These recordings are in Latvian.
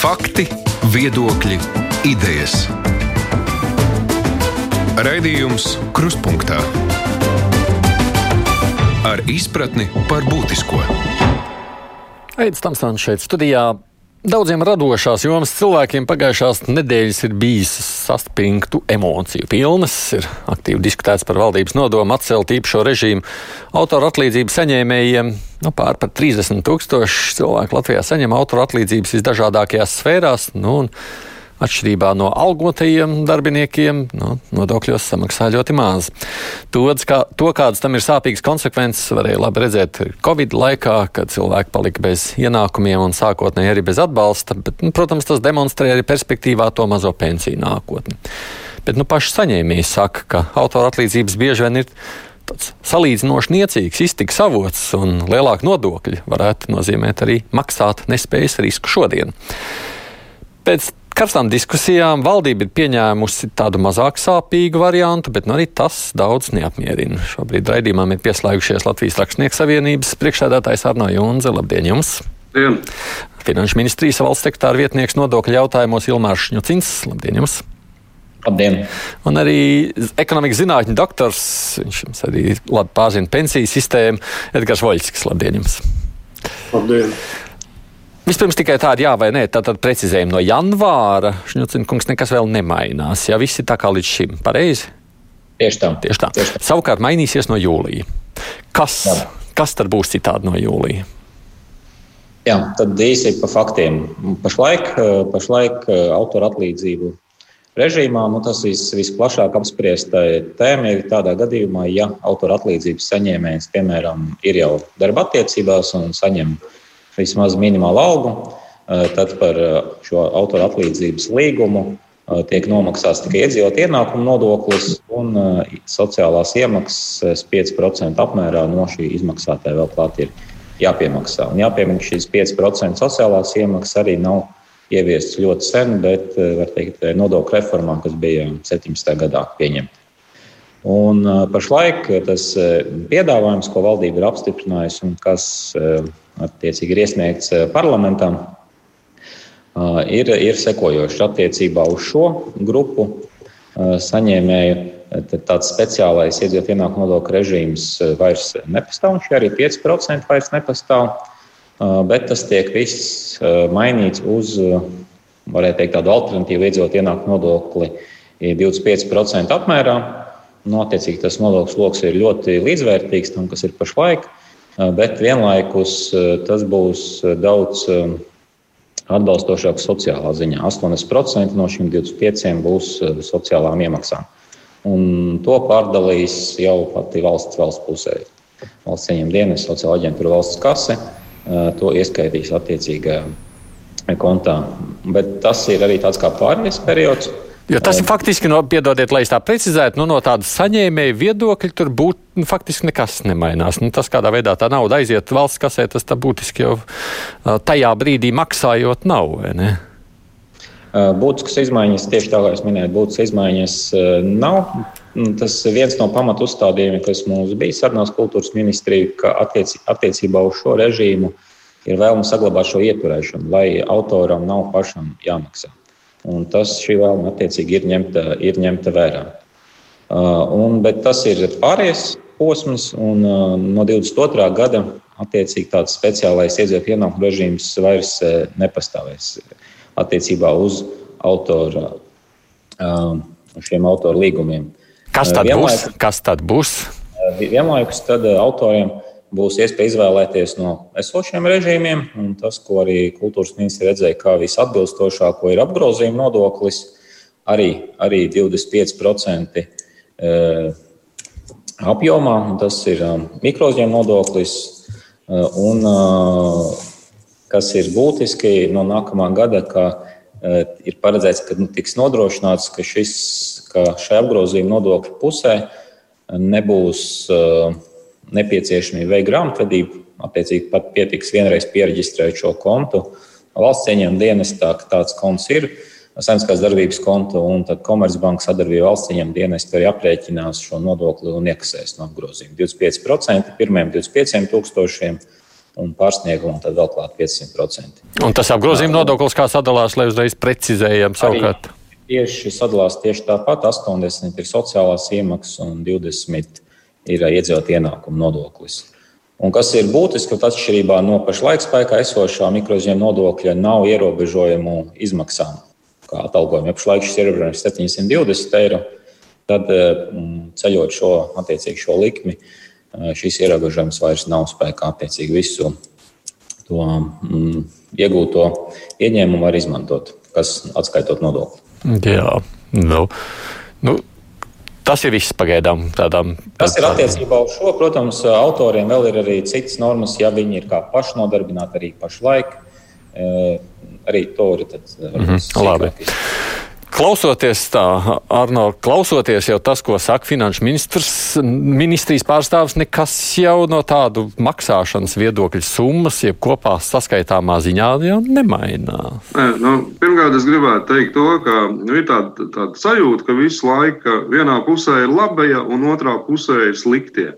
Fakti, viedokļi, idejas. Raidījums Kruspunkta ar izpratni par būtisko. Aizsmeļamies šeit studijā. Daudziem radošās jomas cilvēkiem pagājušās nedēļas ir bijis saspringtu emociju pilnas. Ir aktīvi diskutēts par valdības nodomu atcelt īpašo režīmu autoru atlīdzību saņēmējiem. Nu, pār par 30 tūkstoši cilvēku Latvijā saņem autoru atlīdzības visdažādākajās sfērās. Nu, Atšķirībā no algotajiem darbiniekiem, no, nodokļos samaksā ļoti maz. To, kā, to, kādas tam ir sāpīgas konsekvences, varēja labi redzēt Covid laikā, kad cilvēki palika bez ienākumiem un sākotnēji arī bez atbalsta. Bet, nu, protams, tas demonstrē arī perspektīvā to mazo pensiju nākotni. Bet nu, paši saņēmēji saka, ka autora atlīdzības bieži vien ir tāds salīdzinoši niecīgs iztiks avots, un lielāka nodokļa varētu nozīmēt arī maksāt nespējas risku šodien. Pēc karstām diskusijām valdība ir pieņēmusi tādu mazāk sāpīgu variantu, bet nu, arī tas daudz neapmierina. Šobrīd raidījumam ir pieslēgušies Latvijas Rakstnieku savienības priekšsēdētājs Arno Junze. Labdien jums! Dien. Finanšu ministrijas valsts sekretāra vietnieks nodokļu jautājumos Ilmārs Šņucins. Labdien jums! Labdien! Un arī ekonomikas zinātņu doktors, viņš jums arī labi pārzina pensiju sistēmu, Edgars Voļskis. Labdien jums! Labdien! Vispirms tikai tāda jā vai nē, tātad precizējumi no janvāra. Šņucina kungs nekas vēl nemainās. Jā, viss ir tā kā līdz šim. Pareizi? Tieši tā. Tieši tā. Tieši tā. Savukārt mainīsies no jūlija. Kas, Jā. kas tad būs citādi no jūlija? Jā, tad īsi par faktiem. Pašlaik, pašlaik eh, autora atlīdzību režīmā nu, tas vis, visplašāk apspriesta tēma ir tādā gadījumā, ja autora atlīdzības saņēmējs, piemēram, ir jau darba attiecībās un saņem vismaz minimālu algu, eh, tad par eh, šo autora atlīdzības līgumu eh, tiek nomaksāts tikai iedzīvot ienākumu nodoklis un sociālās iemaksas 5% apmērā no šī izmaksātāja vēl klāt ir jāpiemaksā. Un jāpiemina, ka šīs 5% sociālās iemaksas arī nav ieviestas ļoti sen, bet var teikt, nodokļu reformā, kas bija 17. gadā pieņemta. Un pašlaik tas piedāvājums, ko valdība ir apstiprinājusi un kas attiecīgi ir iesniegts parlamentam, ir, ir sekojošs attiecībā uz šo grupu saņēmēju. Tad tāds speciālais iedzīvot ienākumu nodokļu režīms vairs nepastāv, un šie arī 5% vairs nepastāv. Bet tas tiek viss mainīts uz, varētu teikt, tādu alternatīvu iedzīvot ienākumu nodokli 25% apmērā. Nu, attiecīgi, tas nodokļu sloks ir ļoti līdzvērtīgs tam, kas ir pašlaik. Bet vienlaikus tas būs daudz atbalstošāks sociālā ziņā. 80% no šiem 25% būs sociālām iemaksām. Un to pārdalīs jau pati valsts, valsts pusē. Valsts ieņem dienas, sociāla aģentūra, valsts kase. To ieskaitīs attiecīgajā kontā. Bet tas ir arī tāds kā pārējais periods. Jo tas ir faktiski, no, piedodiet, lai es tā precizētu, nu, no tāda saņēmēja viedokļa tur būtu nu, faktiski nekas nemainās. Nu, tas, kādā veidā tā nauda aiziet valsts kasē, tas tā būtiski jau tajā brīdī maksājot nav. Būtiskas izmaiņas, tieši tā kā jūs minējāt, būtiskas izmaiņas nav. Tas viens no pamatu uzstādījumiem, kas mums bija sarunās kultūras ministrija, ka attiec, attiecībā uz šo režīmu ir vēlme saglabāt šo ieturēšanu, lai autoram nav pašam jāmaksā. Un tas šī vēlme attiecīgi ir ņemta, ir ņemta vērā. Uh, un, bet tas ir pārējais posms, un uh, no 22. gada attiecīgi tāds speciālais iedzīvot ienākumu režīms vairs uh, nepastāvēs attiecībā uz autora, šiem autoru līgumiem. Kas tad Vienlaik, būs? Kas tad būs? Vienlaikus tad autoriem būs iespēja izvēlēties no esošiem režīmiem. Tas, ko arī kultūras ministrs redzēja, kā visatbilstošāko ir apgrozījuma nodoklis, arī, arī 25% apjomā. Tas ir mikrouzņēmuma nodoklis. Un, kas ir būtiski no nākamā gada, ka ir paredzēts, ka nu, tiks nodrošināts, ka, šis, ka šai apgrozījuma nodokļa pusē nebūs uh, nepieciešamība veikt grāmatvedību. Attiecīgi, pat pietiks vienreiz pieregistrēt šo kontu valsts ieņēmuma dienestā, ka tāds konts ir. Saimnieciskās darbības konta un Komercbanka sadarbība valsts ieņēmuma dienestā arī aprēķinās šo nodokli un iekasēs no apgrozījuma. 25% pirmiem 25 tūkstošiem un pārsniegumu tad vēl klāt 500%. Un tas apgrozījuma nodoklis kā sadalās, lai uzreiz precizējam savukārt? Tieši sadalās tieši tāpat. 80 ir sociālās iemaksas un 20 ir iedzīvot ienākumu nodoklis. Un kas ir būtiski, ka atšķirībā no pašlaik spēkā esošā mikrozīmju nodokļa nav ierobežojumu izmaksām, kā atalgojuma. Ja pašlaik šis ierobežojums ir 720 eiro, tad ceļot šo, šo likmi, šīs ierobežojums vairs nav spēkā. Attiecīgi visu to mm, iegūto ieņēmumu var izmantot, kas atskaitot nodokli. Jā, nu, nu, tas ir viss pagaidām. Tādām, tas ir attiecībā uz šo. Protams, autoriem vēl ir arī citas normas, ja viņi ir kā pašnodarbināti arī pašlaik. Arī to ir. Tad, mm -hmm, labi. Klausoties tā, Arno, klausoties jau tas, ko saka finanšu ministrs, ministrijas pārstāvis, nekas jau no tādu maksāšanas viedokļa summas, jeb kopā saskaitāmā ziņā jau nemainās. Nē, nu, pirmkārt, es gribētu teikt to, ka nu, ir tāda, tāda sajūta, ka visu laiku vienā pusē ir labie un otrā pusē ir sliktie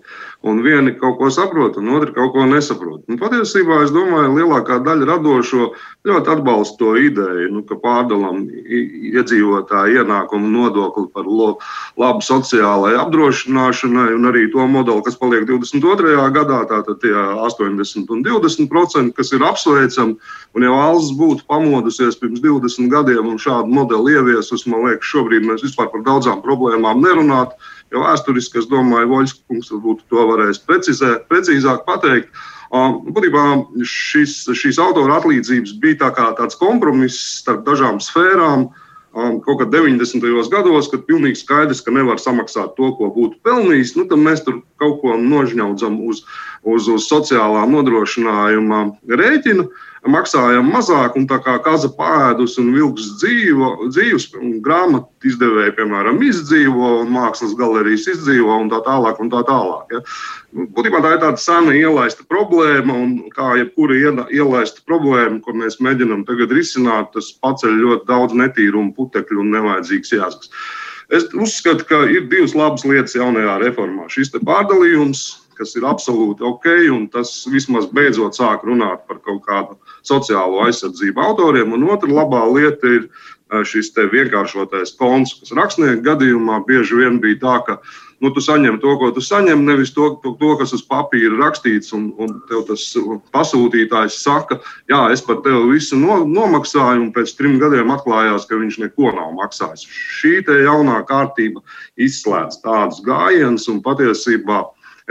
un vieni kaut ko saprot, un otri kaut ko nesaprot. Un patiesībā es domāju, ka lielākā daļa radošo ļoti atbalsta to ideju, nu, ka pārdalām iedzīvotāju ienākumu nodokli par lo, labu sociālajai apdrošināšanai, un arī to modeli, kas paliek 22. gadā, tātad tie 80 un 20 procenti, kas ir apsveicami. Un ja valsts būtu pamodusies pirms 20 gadiem un šādu modeli ieviesus, man liekas, šobrīd mēs vispār par daudzām problēmām nerunātu. Jo vēsturiski, es domāju, Voļska kungs būtu to varējis precizē, precīzāk pateikt. Būtībā šis, šīs autora atlīdzības bija tā kā tāds kompromiss starp dažām sfērām. Kaut kad 90. gados, kad pilnīgi skaidrs, ka nevar samaksāt to, ko būtu pelnījis, nu, tad mēs tur kaut ko nožņaudzam uz, uz, uz sociālā nodrošinājuma rēķina. Uh, maksājam mazāk, un tā kā kaza pēdus un vilks dzīvo, dzīves, grāmatu izdevēji, piemēram, izdzīvo, un mākslas galerijas izdzīvo, un tā tālāk. Un tā tālāk ja. Būtībā tā ir tāda sena ielaista problēma, un kā jebkura ielaista problēma, ko mēs mēģinām tagad risināt, tas paceļ ļoti daudz netīrumu, putekļu un nevajadzīgas jāskas. Es uzskatu, ka ir divas labas lietas jaunajā reformā. Šis pārdalījums, kas ir absolūti ok, un tas vismaz beidzot sāk runāt par kaut kādu sociālo aizsardzību autoriem. Un otra labā lieta ir šis vienkāršotais konts, kas rakstnieku gadījumā bieži vien bija tā, ka nu, tu saņem to, ko tu saņem, nevis to, to, to kas uz papīra rakstīts. Un, un tev tas pasūtītājs saka, jā, es par tevi visu no, nomaksāju, un pēc trim gadiem atklājās, ka viņš neko nav maksājis. Šī jaunā kārtība izslēdz tādus gājienus, un patiesībā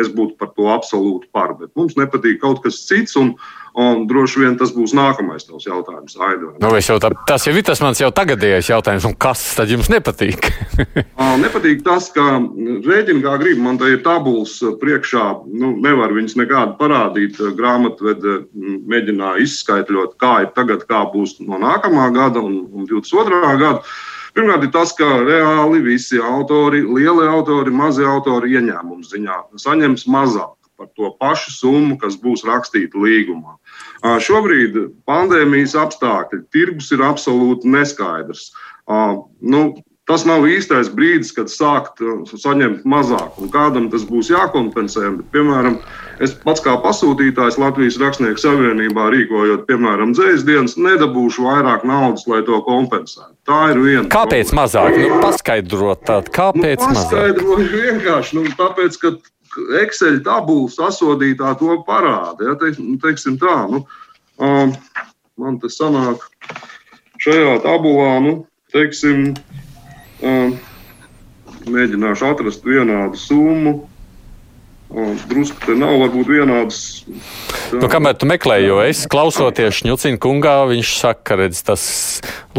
es būtu par to absolūti par. Bet mums nepatīk kaut kas cits. Un, Un droši vien tas būs nākamais tavs jautājums. Aida. Nu, tā, tas jau ir tas mans jau tagadējais jautājums, un kas tad jums nepatīk? nepatīk tas, ka rēķini kā grib, man te ir tabulas priekšā, nu, nevar viņas nekādu parādīt. Grāmatvede mēģināja izskaidrot, kā ir tagad, kā būs no nākamā gada un, un 22. gada. Pirmkārt, ir tas, ka reāli visi autori, lielie autori, mazi autori ieņēmumu ziņā saņems mazāk par to pašu summu, kas būs rakstīta līgumā. Šobrīd pandēmijas apstākļi, tirgus ir absolūti neskaidrs. Nu, tas nav īstais brīdis, kad sākt saņemt mazāk, un kādam tas būs jākompensē. Bet, piemēram, es pats kā pasūtītājs Latvijas Rakstnieku savienībā rīkojot, piemēram, dzējas dienas, nedabūšu vairāk naudas, lai to kompensētu. Tā ir viena. Kāpēc problēma. mazāk? Nu, paskaidrot, tād, kāpēc nu, mazāk? Paskaidroju vienkārši, nu, tāpēc, ka Excel tabulas sasodītā to parāda. Ja, teik, nu, teiksim tā, nu, um, man te sanāk šajā tabulā, nu, teiksim, um, mēģināšu atrast vienādu summu. Drusku nav varbūt vienādas. Nu, kamēr tu meklē, jo es klausoties Šņucina kungā, viņš saka, redz, tas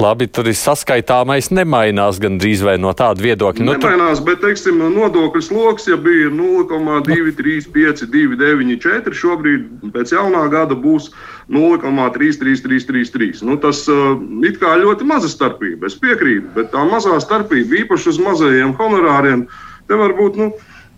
labi, tur ir saskaitāmais nemainās gan drīz vai no tāda viedokļa. Nu, nemainās, tu... bet, teiksim, nodokļu sloks, ja bija 0,235, 294, šobrīd pēc jaunā gada būs 0,33333. Nu, tas uh, it kā ļoti maza starpība, es piekrītu, bet tā mazā starpība īpaši uz mazajiem honorāriem, te var būt, nu,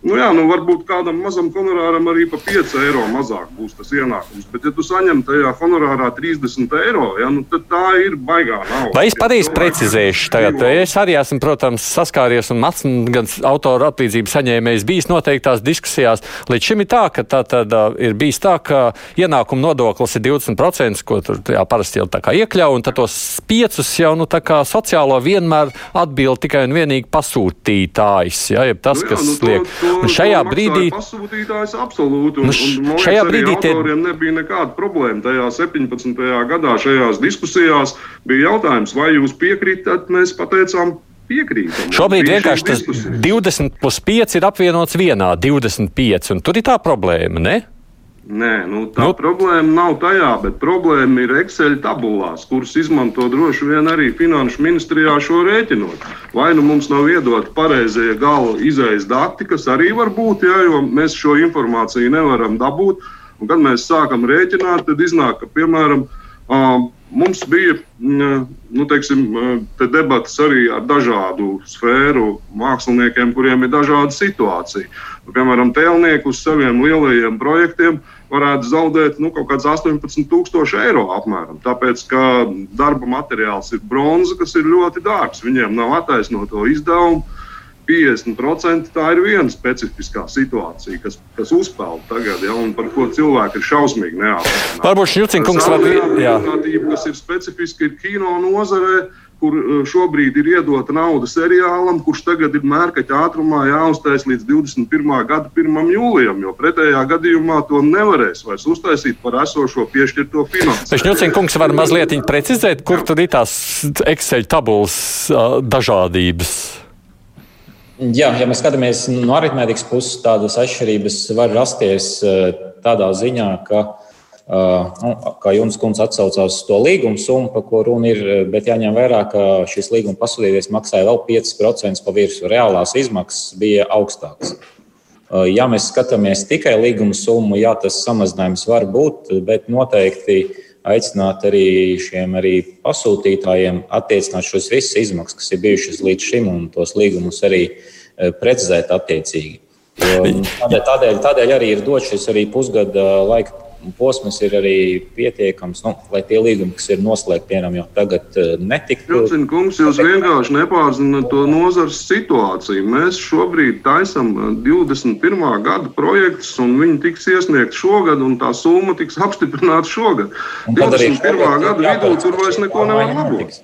Nu jā, nu varbūt kādam mazam honorāram arī pa 5 eiro mazāk būs tas ienākums. Bet, ja tu saņem tajā honorārā 30 eiro, ja, nu, tad tā ir baigā nauda. Vai es pareizi precizēšu? Tagad, es arī esmu, protams, saskāries un mats, gan autora atlīdzības saņēmējs bijis noteiktās diskusijās. Līdz šim ir tā, ka tā tad ir bijis tā, ka ienākuma nodoklis ir 20%, ko tur jā, parasti jau tā kā iekļauj, un tad tos piecus jau, nu, tā kā sociālo vienmēr atbild tikai un vienīgi pasūtītājs, ja, jeb tas, Nu jā, kas nu to- liek. to- Un šajā to brīdī. Pasūtītājs absolūti. Un, Nu, š- un, man šajā liekas, brīdī autoriem nebija nekāda problēma. Tajā 17. gadā šajās diskusijās bija jautājums, vai jūs piekrītat, mēs pateicām. Piekrītam. Šobrīd vienkārši tas diskusijas. 20 plus 5 ir apvienots vienā, 25, un tur ir tā problēma, ne? Nē, nu, tā Nu- problēma nav tajā, bet problēma ir Excel tabulās, kuras izmanto droši vien arī Finanšu ministrijā šo rēķinot. Vai nu mums nav iedot pareizie gala izējas dati, kas arī var būt, jā, jo mēs šo informāciju nevaram dabūt. Un, kad mēs sākam rēķināt, tad iznāk, ka, piemēram, ā, mums bija nu, teiksim, te debatas arī ar dažādu sfēru māksliniekiem, kuriem ir dažāda situācija. Nu, piemēram, tēlnieki uz saviem lielajiem projektiem varētu zaudēt nu, kaut kāds 18,000 eiro apmēram. Tāpēc, ka darba materiāls ir bronza, kas ir ļoti dārgs. Viņiem nav attaisnoto izdevumu. 50% tā ir viena specifiskā situācija, kas, kas uzpeld tagad, ja, un par ko cilvēki ir šausmīgi neapmierināti. Varbūt Šņucinkungs. Jā. Attīstība, kas ir specifiska, ir kino nozarē, kur uh, šobrīd ir iedota nauda seriālam, kurš tagad ir mērkaķa ātrumā jāuztais līdz 21. gada 1. jūlijam, jo pretējā gadījumā to nevarēs vairs uztaisīt par esošo piešķirto finansējumu. Šņucinkungs var mazliet precizēt, kur tur ir tās Excel tabulas dažādības. Jā, ja mēs skatāmies no aritmētikas puses, tādas atšķirības var rasties eh, tādā ziņā, ka, eh, nu, kā Junis Kungs atsaucās uz to līguma summu, par ko runa ir, eh, bet jāņem vērā, ka šis līguma pasūtītājs maksāja vēl 5% pa virsmu. Reālās izmaksas bija augstākas. Eh, Ja mēs skatāmies tikai līguma summu, jā, tas samazinājums var būt, bet noteikti aicināt arī šiem arī pasūtītājiem attiecināt šos visas izmaksas, kas ir bijušas līdz šim, un tos līgumus arī precizēt attiecīgi. Tādēļ, tādēļ, tādēļ arī ir dots šis arī pusgada laika posms, ir arī pietiekams, nu, lai tie līgumi, kas ir noslēgti, piemēram, jau tagad eh, netiktu. Jūcina kungs, jūs vienkārši nepārzināt to nozares situāciju. Mēs šobrīd taisām 21. gada projektus, un viņi tiks iesniegti šogad, un tā summa tiks apstiprināta šogad. Un tad arī 21. šogad gada vidū tur vairs neko nevar labot. notiks.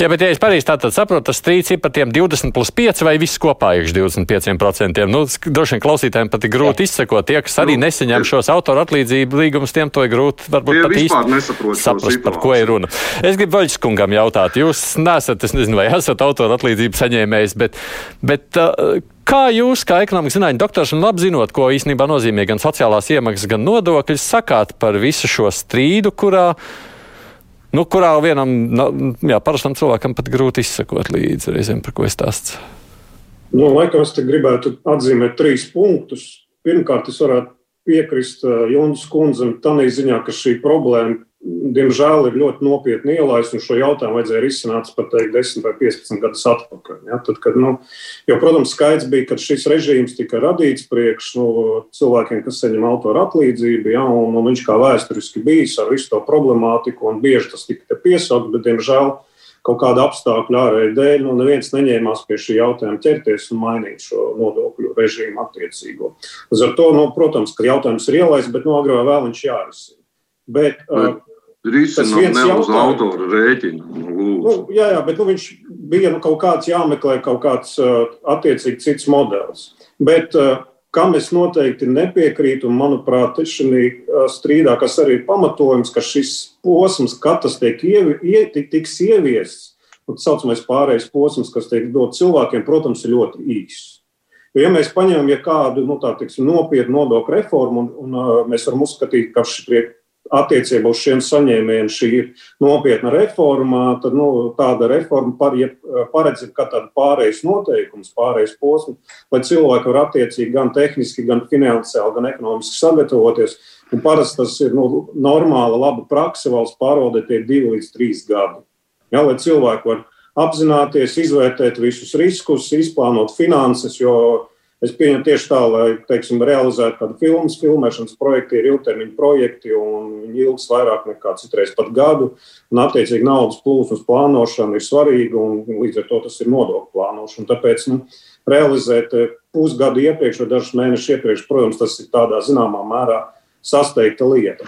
Jā, bet, ja es pareizi saprotu, tas strīds ir par tiem 20 plus 5 vai viss kopā ir 25%. Nu, droši vien klausītājiem pat ir grūti izsekot. Tie, kas arī Nu, nesaņem šos autora atlīdzību līgumus, tiem to ir grūti varbūt pat īsti saprast, par ko ir runa. Es gribu Vaļs kungam jautāt, jūs nesat, es nezinu, vai esat autora atlīdzību saņēmējs, bet, bet uh, kā jūs, kā ekonomikas zinātņu doktors, un labi zinot, ko īstenībā nozīmē gan sociālās iemaksas, gan nodokļi, sakāt par visu šo strīdu, kurā Nu, kurā vienam nu, jā, parastam cilvēkam pat grūti izsekot līdzi reizēm, par ko es stāstu. Nu, laikam es gribētu atzīmēt trīs punktus. Pirmkārt, es varētu piekrist uh, Jonas kundzam tādā ziņā, ka šī problēma, diemžēl, ir ļoti nopietni ielaista, un šo jautājumu vajadzēja risināt pat teikt, 10 vai 15 gadus atpakaļ. Ja? Tad, kad, nu, jo, protams, skaidrs bija, ka šis režīms tika radīts priekš nu, cilvēkiem, kas saņem autora atlīdzību, ja? un, un viņš kā vēsturiski bijis ar visu to problemātiku, un bieži tas tika piesaukt, bet, diemžēl, kaut kāda apstākļa ārēji dēļ, nu, neviens neņēmās pie šī jautājuma ķerties un mainīt šo nodokļu režīmu attiecīgo. Līdz ar to, nu, protams, ka jautājums ir ielaists, bet no agrāk vēl viņš jārisina. Bet, uh, Risinām viens ne uz autora rēķina. Nu, nu, jā, jā, bet nu, viņš bija nu, kaut kāds jāmeklē, kaut kāds uh, attiecīgi cits modelis. Bet, uh, kam es noteikti nepiekrītu, un manuprāt, šī strīdā, kas arī ir pamatojums, ka šis posms, kad tas tiek ievi, ie, tik, tiks ieviests, un tā saucamais pārējais posms, kas tiek dots cilvēkiem, protams, ir ļoti īss. Jo, ja mēs paņemam ja kādu nu, tā, tiksim, nopietnu nodokļu reformu, un, un uh, mēs varam uzskatīt, ka šī attiecībā uz šiem saņēmējiem šī ir nopietna reforma, tad nu, tāda reforma par, ja, paredz kā tādu pārejas noteikumus, pārejas posmu, lai cilvēki var attiecīgi gan tehniski, gan finansiāli, gan ekonomiski sagatavoties. Un parasti tas ir nu, normāla, laba praksa valsts pārvaldē tie divi līdz trīs gadi. Ja, lai cilvēki var apzināties, izvērtēt visus riskus, izplānot finanses, jo Es pieņemu tieši tā, lai teiksim, realizētu kādu filmu, filmēšanas projektu, ir ilgtermiņa projekti, un viņi ilgs vairāk nekā citreiz pat gadu. Un, attiecīgi, naudas plūsmas plānošana ir svarīga, un līdz ar to tas ir nodokļu plānošana. Tāpēc nu, realizēt eh, pusgadu iepriekš vai dažus mēnešus iepriekš, protams, tas ir tādā zināmā mērā sasteigta lieta.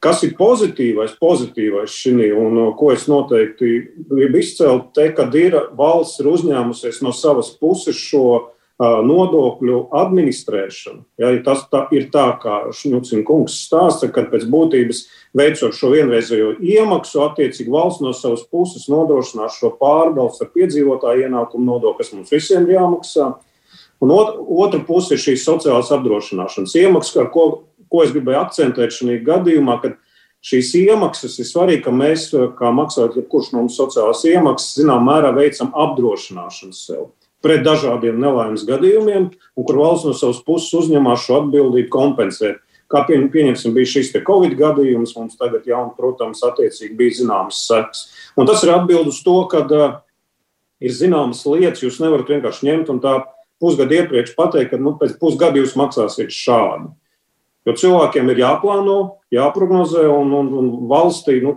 Kas ir pozitīvais, pozitīvais šī, un ko es noteikti gribu izcelt, te, kad ir valsts ir uzņēmusies no savas puses šo nodokļu administrēšanu. Ja, tas tā, ir tā, kā Šņucina kungs stāsta, ka pēc būtības veicot šo vienreizējo iemaksu, attiecīgi valsts no savas puses nodrošinās šo pārdalus ar piedzīvotāju ienākumu nodokli, kas mums visiem ir jāmaksā. Un ot, otra puse ir šīs sociālās apdrošināšanas iemaksas, ko ko es gribēju akcentēt šajā gadījumā, kad šīs iemaksas ir svarīgi, ka mēs, kā maksājot, jebkurš no mums sociālās iemaksas, zinām, mērā veicam apdrošināšanu sev pret dažādiem nelaimes gadījumiem, un kur valsts no savas puses uzņemās šo atbildību kompensēt. Kā pieņemsim, bija šis Covid gadījums, mums tagad, jā, un, protams, attiecīgi bija zināmas sekas. Un tas ir atbild uz to, ka uh, ir zināmas lietas, jūs nevarat vienkārši ņemt un tā pusgadu iepriekš pateikt, ka nu, pēc pusgada jūs maksāsiet šādi. Jo cilvēkiem ir jāplāno, jāprognozē, un, un, un valstī, nu,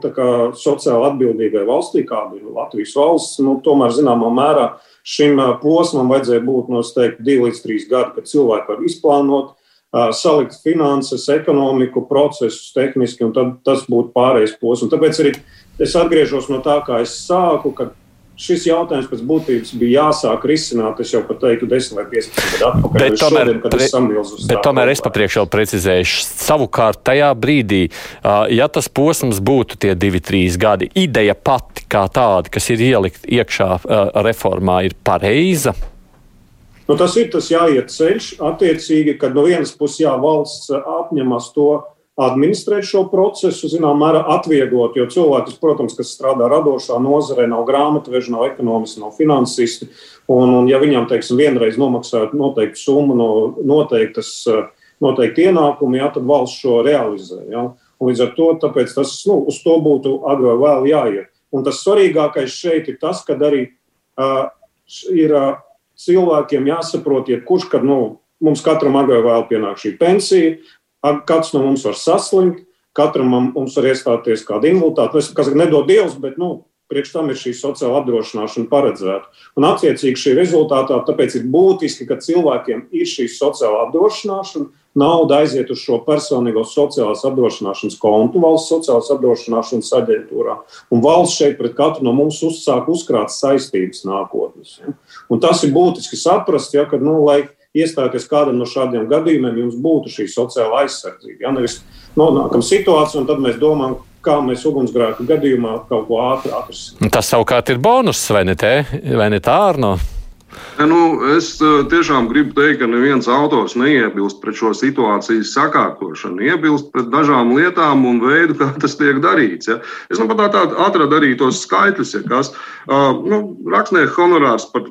sociāli atbildīgai valstī, kāda ir Latvijas valsts, nu, tomēr zināmā mērā šim posmam vajadzēja būt noteikti divi līdz trīs gadi, kad cilvēki var izplānot, salikt finanses, ekonomiku, procesus tehniski, un tad tas būtu pārējais posms. Tāpēc arī es atgriežos no tā, kā es sāku, kad šis jautājums pēc būtības bija jāsāk risināt. Es jau pat teiktu, 10 vai 15 gadu atpakaļ. Bet tomēr, šodien, pre, es bet tomēr es papriekš vēl precizēšu. Savukārt tajā brīdī, ja tas posms būtu tie 2-3 gadi, ideja pati kā tāda, kas ir ielikt iekšā reformā, ir pareiza. Nu, tas ir tas jāiet ceļš, attiecīgi, kad no vienas puses jā, valsts apņemas to administrēt šo procesu, zināmā mērā atvieglot, jo cilvēks, protams, kas strādā radošā nozarē, nav grāmatveži, nav ekonomisti, nav finansisti. Un, un ja viņam, teiksim, vienreiz nomaksājot noteiktu summu no noteiktas, noteikti ienākumi, jā, tad valsts šo realizē. Jā. Un līdz ar to tas, nu, uz to būtu agrāk vai vēl jāiet. Un tas svarīgākais šeit ir tas, ka arī uh, ir uh, cilvēkiem jāsaprot, ja kurš, kad nu, mums katram agrāk vai vēl pienāk šī pensija, Katrs no mums var saslimt, katram mums var iestāties kāda invaliditāte. Nu, kas nedod Dievs, bet nu, priekš tam ir šī sociāla apdrošināšana paredzēta. Un, attiecīgi, šī rezultātā tāpēc ir būtiski, ka cilvēkiem ir šī sociālā apdrošināšana, nauda aiziet uz šo personīgo sociālās apdrošināšanas kontu valsts sociālās apdrošināšanas aģentūrā. Un valsts šeit pret katru no mums uzsāk uzkrāt saistības nākotnes. Ja? Un tas ir būtiski saprast, ja, ka, nu, lai iestāties kādam no šādiem gadījumiem, jums būtu šī sociāla aizsardzība. Ja nevis nonākam situāciju, un tad mēs domājam, kā mēs ugunsgrēku gadījumā kaut ko ātri atrisinām. Tas savukārt ir bonus, vai ne, te, vai ne tā, Arno? Nu, es tiešām gribu teikt, ka neviens autors neiebilst pret šo situācijas sakārtošanu. Iebilst pret dažām lietām un veidu, kā tas tiek darīts. Ja. Es nu, pat tā atradu arī tos skaitļus, ja kas uh, nu, rakstnieka honorārs par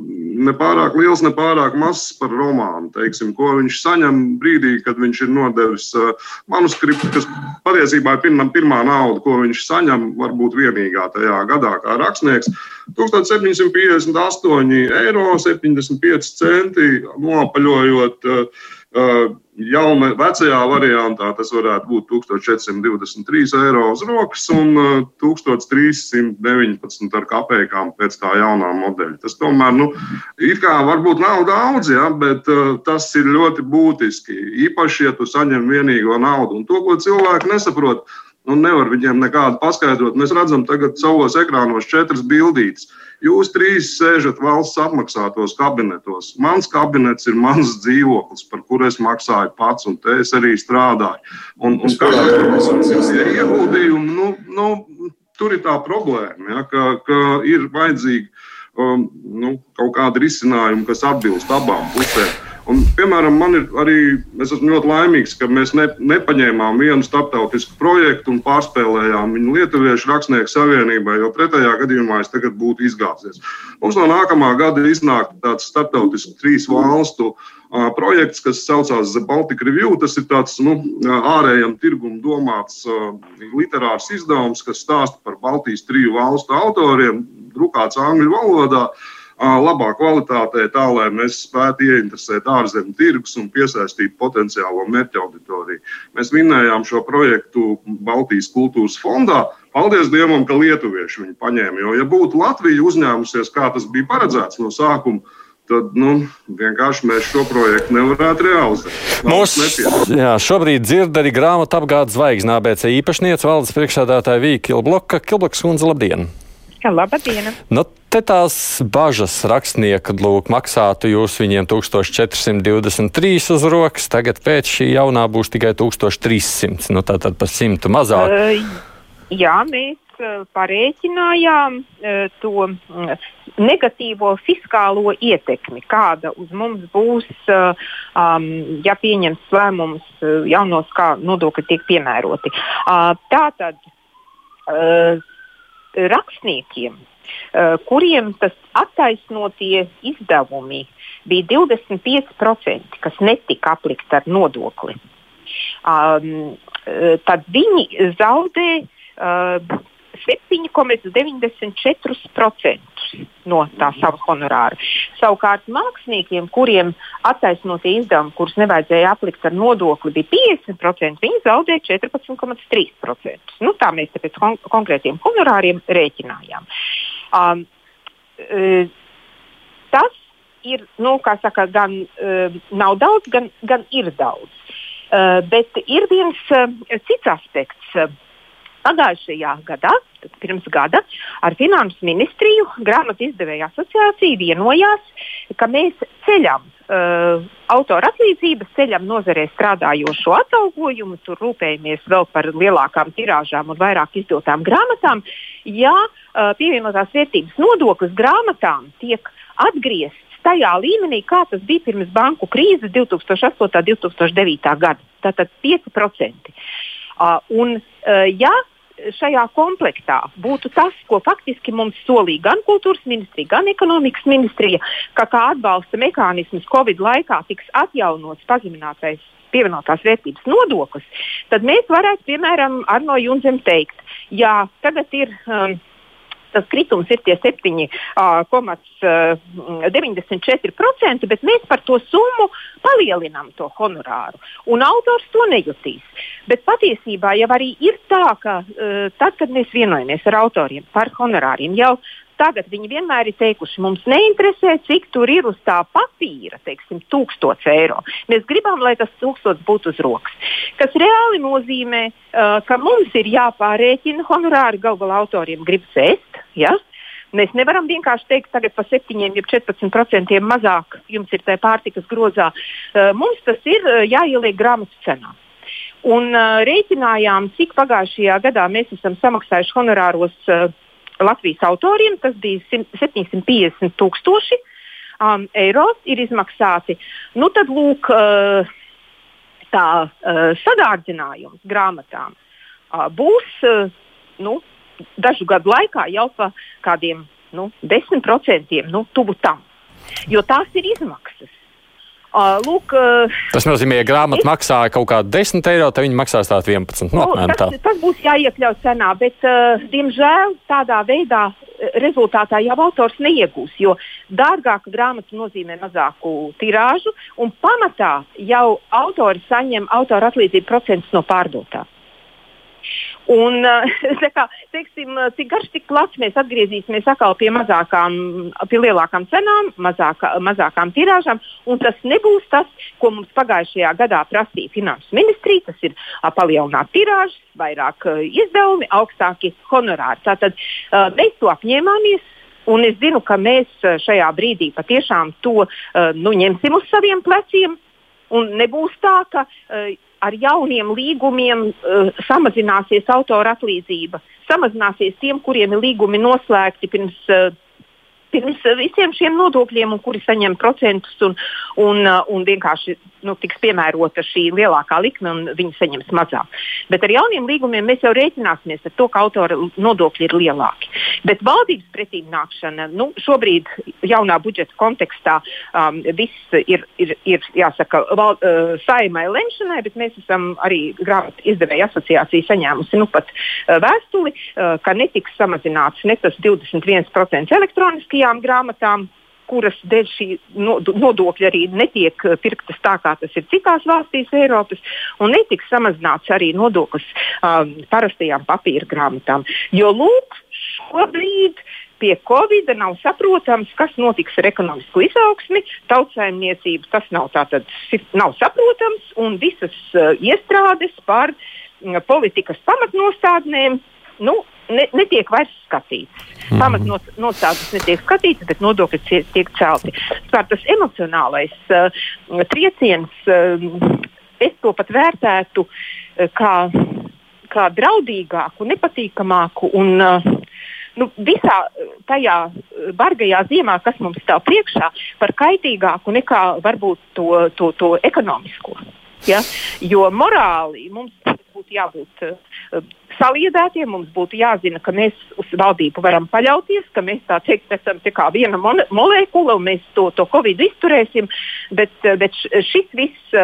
nepārāk liels, nepārāk mazs par romānu, teiksim, ko viņš saņem brīdī, kad viņš ir nodevis uh, manuskriptu, kas patiesībā ir pirmā, pirmā nauda, ko viņš saņem, varbūt vienīgā tajā gadā kā rakstnieks. 1758 eiro, 75 centi nopaļojot. Uh, Jauna, vecajā variantā tas varētu būt 1423 eiro uz rokas un 1319 ar kapekām pēc tā jaunā modeļa. Tas tomēr, nu, it kā varbūt nav daudz, ja, bet uh, tas ir ļoti būtiski. Īpaši, ja tu saņem vienīgo naudu un to, ko cilvēki nesaprot. Nu, nevar viņiem nekādu paskaidrot. Mēs redzam, tagad savos ekrānos četras bildītes. Jūs trīs sēžat valsts apmaksātos kabinetos. Mans kabinets ir mans dzīvoklis, par kuru es maksāju pats, un te es arī strādāju. Un, un kādā ieguldījumā, nu, nu, tur ir tā problēma, ja, ka, ka ir vajadzīgi um, nu, kaut kādi risinājumi, kas atbilst abām pusēm. Un, piemēram, man ir arī, es esmu ļoti laimīgs, ka mēs ne, nepaņēmām vienu starptautisku projektu un pārspēlējām viņu Lietuviešu rakstnieku savienībai, jo pretējā gadījumā es tagad būtu izgāzies. Mums no nākamā gada iznāk tāds starptautisks trīs valstu uh, projekts, kas saucās The Baltic Review. Tas ir tāds nu, ārējam tirgum domāts uh, literārs izdevums, kas stāsta par Baltijas triju valstu autoriem, drukāts angļu valodā. Uh, labā kvalitātē, tā lai mēs spētu ieinteresēt ārzemju tirgus un piesaistīt potenciālo mērķa auditoriju. Mēs minējām šo projektu Baltijas kultūras fondā. Paldies Dievam, ka lietuvieši viņu paņēma. Jo, ja būtu Latvija uzņēmusies, kā tas bija paredzēts no sākuma, tad nu, vienkārši mēs šo projektu nevarētu realizēt. Mums, jā, šobrīd dzird arī grāmatu apgādes zvaigznā ABC īpašniece valdes priekšsēdētāja Vīka Kilbloka. Kilbloks kundze, labdien! Labdien! Nu, te tās bažas rakstnieka, lūk, maksātu jūs viņiem 1423 uz rokas, tagad pēc šī jaunā būs tikai 1300, nu tātad pa simtu mazāk. Uh, jā, mēs parēķinājām to negatīvo fiskālo ietekmi, kāda uz mums būs, um, ja pieņems lēmums jaunos, kā nodokļi tiek piemēroti. Uh, tātad uh, rakstniekiem, kuriem tas attaisnotie izdevumi bija 25%, kas netika aplikti ar nodokli, um, tad viņi zaudē uh, 7,94% no tā sava honorāra. Savukārt māksliniekiem, kuriem attaisnotie izdevumi, kurus nevajadzēja aplikt ar nodokli, bija 50%, viņi zaudēja 14,3%. Nu, tā mēs pēc kon konkrētiem honorāriem rēķinājām. Um, uh, tas ir, nu, saka, gan uh, nav daudz, gan, gan ir daudz. Uh, bet ir viens uh, cits aspekts. Uh, Pagājušajā gadā, pirms gada, ar Finanses ministriju grāmatu izdevēja asociācija vienojās, ka mēs ceļam uh, autora atlīdzības, ceļam nozarē strādājošo atalgojumu, tur rūpējamies vēl par lielākām tirāžām un vairāk izdotām grāmatām. Ja uh, pievienotās vērtības nodoklis grāmatām tiek atgriezts tajā līmenī, kā tas bija pirms banku krīzes 2008. un 2009. gada. Tātad 5%. Uh, un, uh, ja šajā komplektā būtu tas, ko faktiski mums solīja gan kultūras ministrija, gan ekonomikas ministrija, ka kā atbalsta mehānisms Covid laikā tiks atjaunots pazeminātais pievienotās vērtības nodoklis, tad mēs varētu, piemēram, Arno Junzem teikt, jā, tagad ir. Um, tas kritums ir tie 7,94%, bet mēs par to summu palielinām to honorāru. Un autors to nejutīs. Bet patiesībā jau arī ir tā, ka tad, kad mēs vienojamies ar autoriem par honorāriem, jau tagad viņi vienmēr ir teikuši, mums neinteresē, cik tur ir uz tā papīra, teiksim, tūkstots eiro. Mēs gribam, lai tas tūkstots būtu uz rokas. Kas reāli nozīmē, uh, ka mums ir jāpārēķina honorāri, galu galā autoriem gribas ēst. Ja? Mēs nevaram vienkārši teikt, tagad par 7, jeb 14% mazāk jums ir tā pārtikas grozā. Uh, mums tas ir uh, jāieliek grāmatu cenā. Un uh, rēķinājām, cik pagājušajā gadā mēs esam samaksājuši honorāros uh, Latvijas autoriem. Tas bija 750 tūkstoši um, eiro ir izmaksāti. Nu, tad lūk, uh, tā uh, sadārdzinājums grāmatām uh, būs uh, nu, dažu gadu laikā jau pa kādiem nu, 10%, nu, tuvu tam. Jo tās ir izmaksas. Uh, lūk, uh, tas nozīmē, ja grāmata es... maksāja kaut kādu 10 eiro, tad viņi maksās tāt 11. Nu, nu, tas, tas būs jāiekļaut cenā, bet, uh, diemžēl, tādā veidā rezultātā jau autors neiegūs, jo dārgāka grāmata nozīmē mazāku tirāžu, un pamatā jau autori saņem autora atlīdzību procentus no pārdotā. Un, kā, teiksim, cik garš, tik plats mēs atgriezīsimies atkal pie mazākām, pie lielākām cenām, mazākā, mazākām tirāžām. Tas nebūs tas, ko mums pagājušajā gadā prasīja Finanses ministrija. Tas ir palielināt tirāžas, vairāk izdevumi, augstāki honorāri. Tātad mēs to apņēmāmies. Un es zinu, ka mēs šajā brīdī patiešām to nu, ņemsim uz saviem pleciem. Un nebūs tā, ka uh, ar jauniem līgumiem uh, samazināsies autora atlīdzība. Samazināsies tiem, kuriem ir līgumi noslēgti pirms uh, pirms visiem šiem nodokļiem, kuri saņem procentus, un, un, uh, un vienkārši nu, tiks piemērota šī lielākā likme, un viņi saņems mazāk. Bet ar jauniem līgumiem mēs jau rēķināsimies ar to, ka autora nodokļi ir lielāki. Bet valdības pretīm nākšana nu, šobrīd, jaunā budžeta kontekstā, um, viss ir, ir, ir jāsaka, val, uh, saimai lemšanai, bet mēs esam arī grāmatu izdevēja asociācija saņēmusi nu, pat uh, vēstuli, uh, ka netiks samazināts ne tas 21% elektroniskajām grāmatām, kuras dēļ šī nodokļa arī netiek pirktas tā, kā tas ir citās valstīs Eiropas, un netiks samazināts arī nodoklis um, parastajām papīra grāmatām. Jo lūk, šobrīd pie Covid nav saprotams, kas notiks ar ekonomisko izaugsmi, tautsājumniecību. Tas nav, tātad, nav saprotams, un visas uh, iestrādes par uh, politikas pamatnostādnēm nu, ne, netiek vairs skatīts. Mm. Pamatnostādes netiek skatītas, bet nodokļi tiek celti. Tāpēc tas emocionālais uh, trieciens, uh, es to pat vērtētu uh, kā, kā draudīgāku, nepatīkamāku un uh, nu, visā tajā bargajā ziemā, kas mums stāv priekšā, par kaitīgāku nekā varbūt to, to, to ekonomisko. Ja? Jo morāli mums būtu jābūt saliedētiem, mums būtu jāzina, ka mēs uz valdību varam paļauties, ka mēs tā teikt, esam tā kā viena molekula un mēs to, to covid izturēsim. Bet, bet šis viss.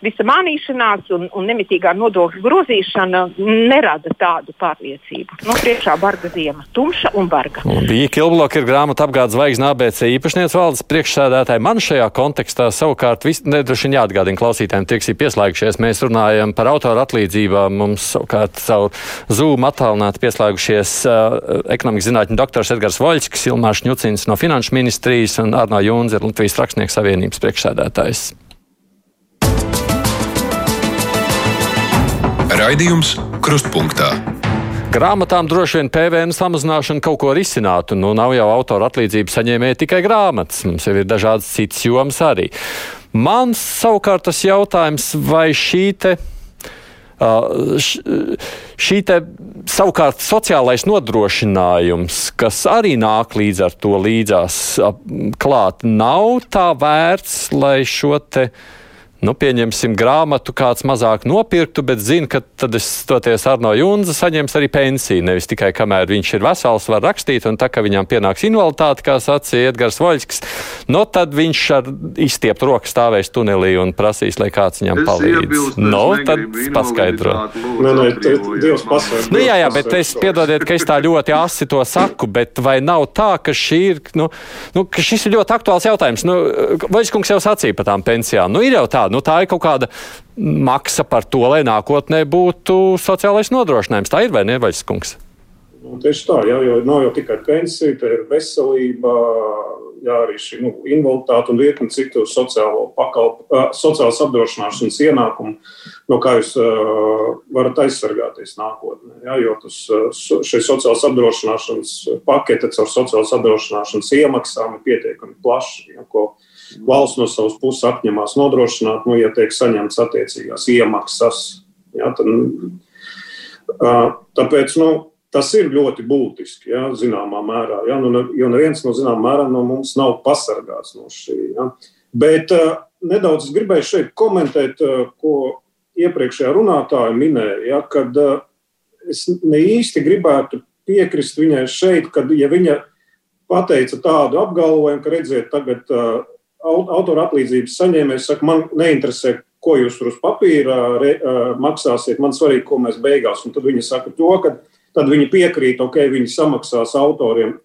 Visa mānīšanās un, un nemitīgā nodokļu grozīšana nerada tādu pārliecību. Nu, priekšā barga ziema, tumša un barga. Bija Kilbloka ir grāmata apgādes zvaigznes ABC īpašnieks valdes priekšsēdētāji. Man šajā kontekstā savukārt nedroši jāatgādina klausītājiem, tie, kas ir pieslēgušies. Mēs runājam par autoru atlīdzībām. Mums savukārt savu Zoom attālināti pieslēgušies uh, ekonomikas zinātņu doktors Edgars Voļskis, Ilmārs Šņucins no Finanšu ministrijas un Arno Jūnze ir Latvijas Rakstnieku savienības priekšsēdētājs. Raidījums Krustpunktā. Grāmatām droši vien PVN samazināšana kaut ko risinātu. Nu, nav jau autora atlīdzību saņēmēji tikai grāmatas. Mums jau ir dažādas citas jomas arī. Man savukārt tas jautājums, vai šī te. Šī te savukārt sociālais nodrošinājums, kas arī nāk līdz ar to līdzās klāt, nav tā vērts, lai šo te uh, nu, pieņemsim, grāmatu kāds mazāk nopirktu, bet zina, ka tad es stoties Arno Junza saņems arī pensiju. Nevis tikai kamēr viņš ir vesels, var rakstīt, un tā kā viņam pienāks invaliditāte, kā sacīja Edgars Voļskis, no nu, tad viņš ar izstiept roku stāvēs tunelī un prasīs, lai kāds viņam palīdz. No, nu, tad paskaidro. Nē, nē, Dievs pasaka. Nu, jā, jā, bet es piedodiet, ka es tā ļoti asi to saku, bet vai nav tā, ka šī ir, nu, nu ka šis ir ļoti aktuāls jautājums. Nu, Voļskungs jau sacīja par tām pensijām. Nu, ir jau tā, nu, tā ir kaut kāda maksa par to, lai nākotnē būtu sociālais nodrošinājums. Tā ir vai ne, Vaļskungs? Nu, tieši tā, jā, jo nav jau tikai pensija, tā ir veselība, jā, arī šī nu, invaliditāte un virkni citu sociālo pakalpu, uh, sociālās apdrošināšanas ienākumu, no kā jūs uh, varat aizsargāties nākotnē. Jā, jo tas, šī sociālās apdrošināšanas pakete caur sociālās apdrošināšanas iemaksām ir pietiekami plaša. Ja, ko, uh, valsts no savas puses apņemās nodrošināt, nu, ja tiek saņemts attiecīgās iemaksas. Ja, tad, uh, tāpēc nu, tas ir ļoti būtiski, ja, zināmā mērā. Ja, nu, jo neviens no zināmā mērā no mums nav pasargāts no šī. Ja. Bet nedaudz gribēju šeit komentēt, ko iepriekšējā runātāja minēja, ja, kad es ne īsti gribētu piekrist viņai šeit, kad ja viņa pateica tādu apgalvojumu, ka redziet, tagad uh, autora atlīdzības saņēmējs saka, man neinteresē, ko jūs tur uz papīra re, maksāsiet, man svarīgi, ko mēs beigās. Un tad viņi saka to, ka tad viņi piekrīt, ok, viņi samaksās autoriem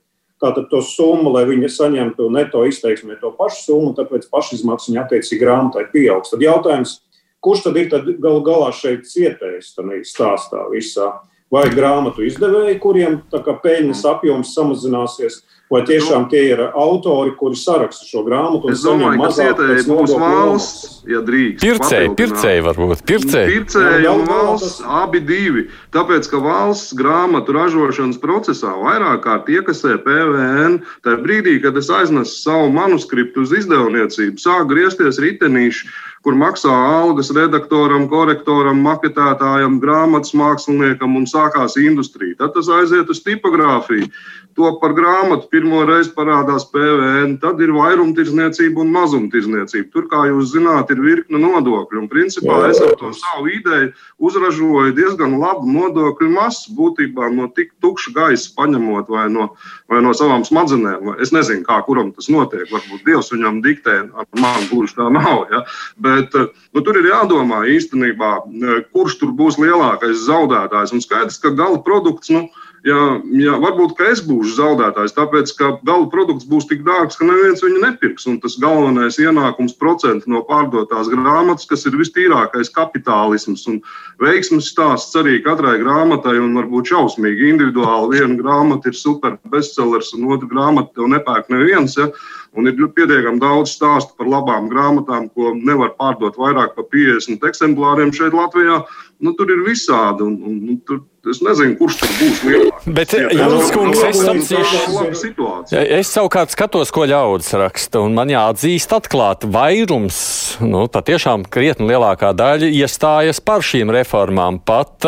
tātad to summu, lai viņi saņemtu neto izteiksmē to pašu summu, tāpēc pašizmaksa viņa attiecīgi grāmatai pieaugs. Tad jautājums, kurš tad ir tad gal galā šeit cietējis tam stāstā visā? Vai grāmatu izdevēji, kuriem peļņas apjoms samazināsies, Vai tiešām tie ir autori, kuri saraksta šo grāmatu? Es domāju, ka cietēji būs valsts, ja drīkst. Pircēji, pircēji varbūt. Pircēji, pircēji un valsts abi divi. Tāpēc, ka valsts grāmatu ražošanas procesā vairāk kārt iekasē PVN, tajā brīdī, kad es aiznesu savu manuskriptu uz izdevniecību, sāk griezties ritenīši kur maksā algas redaktoram, korektoram, maketētājam, grāmatas māksliniekam un sākās industrija. Tad tas aiziet uz tipogrāfiju. To par grāmatu pirmo reizi parādās PVN, tad ir vairumtirdzniecība un mazumtirdzniecība. Tur, kā jūs zināt, ir virkne nodokļu. Un, principā, es ar to savu ideju uzražoju diezgan labu nodokļu masu. Būtībā no tik tukša gaisa paņemot vai no, vai no savām smadzenēm. Es nezinu, kā kuram tas notiek. Varbūt Dievs viņam diktē, ar mani gluži tā nav. Ja? Bet nu, tur ir jādomā īstenībā, kurš tur būs lielākais zaudētājs. Un skaidrs, ka gala produkts. Nu, ja, ja varbūt es būšu zaudētājs, tāpēc ka gala produkts būs tik dārgs, ka neviens viņu nepirks. Un tas galvenais ienākums procents no pārdotās grāmatas, kas ir vistīrākais kapitālisms un veiksmes stāsts arī katrai grāmatai, un varbūt šausmīgi individuāli. Viena grāmata ir super bestsellers, un otra grāmata tev nepērk neviens. Ja? Un ir pietiekami daudz stāstu par labām grāmatām, ko nevar pārdot vairāk par 50 eksemplāriem šeit Latvijā. Nu, tur ir visādi. Un, un, un, tur, Es nezinu, kurš tur būs lielāks. Bet, Jānis Kungs, es sacīšu, es savukārt skatos, ko ļaudis raksta, un man jāatzīst atklāti, vairums, nu, patiešām krietni lielākā daļa iestājas par šīm reformām. Pat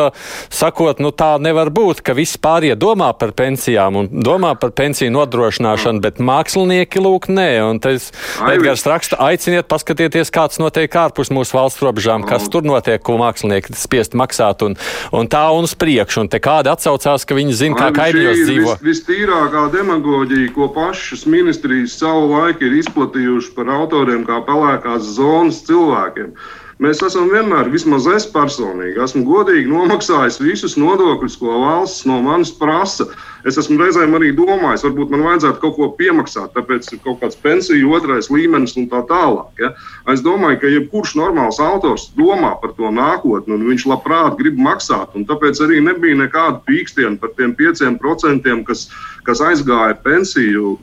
sakot, nu tā nevar būt, ka vispār iedomā par pensijām un domā par pensiju nodrošināšanu, bet mākslinieki lūk nē. Un tas Edgars raksta, aiciniet paskatieties, kāds notiek ārpus mūsu valsts robežām, kas tur notiek, ko mākslinieki spiest maksāt un, un tā un uz priekšu priekšu, un te kādi atsaucās, ka viņi zina, kā kaimiņos dzīvo. Vis, vistīrākā demagoģija, ko pašas ministrijas savu laiku ir izplatījuši par autoriem kā pelēkās zonas cilvēkiem. Mēs esam vienmēr, vismaz es personīgi, esmu godīgi nomaksājis visus nodokļus, ko valsts no manis prasa. Es esmu reizēm arī domājis, varbūt man vajadzētu kaut ko piemaksāt, tāpēc ir kaut kāds pensiju otrais līmenis un tā tālāk. Ja? Es domāju, ka jebkurš normāls autors domā par to nākotni, un viņš labprāt grib maksāt. Tāpēc arī nebija nekāda pīkstiena par tiem 5%, kas, kas aizgāja pensiju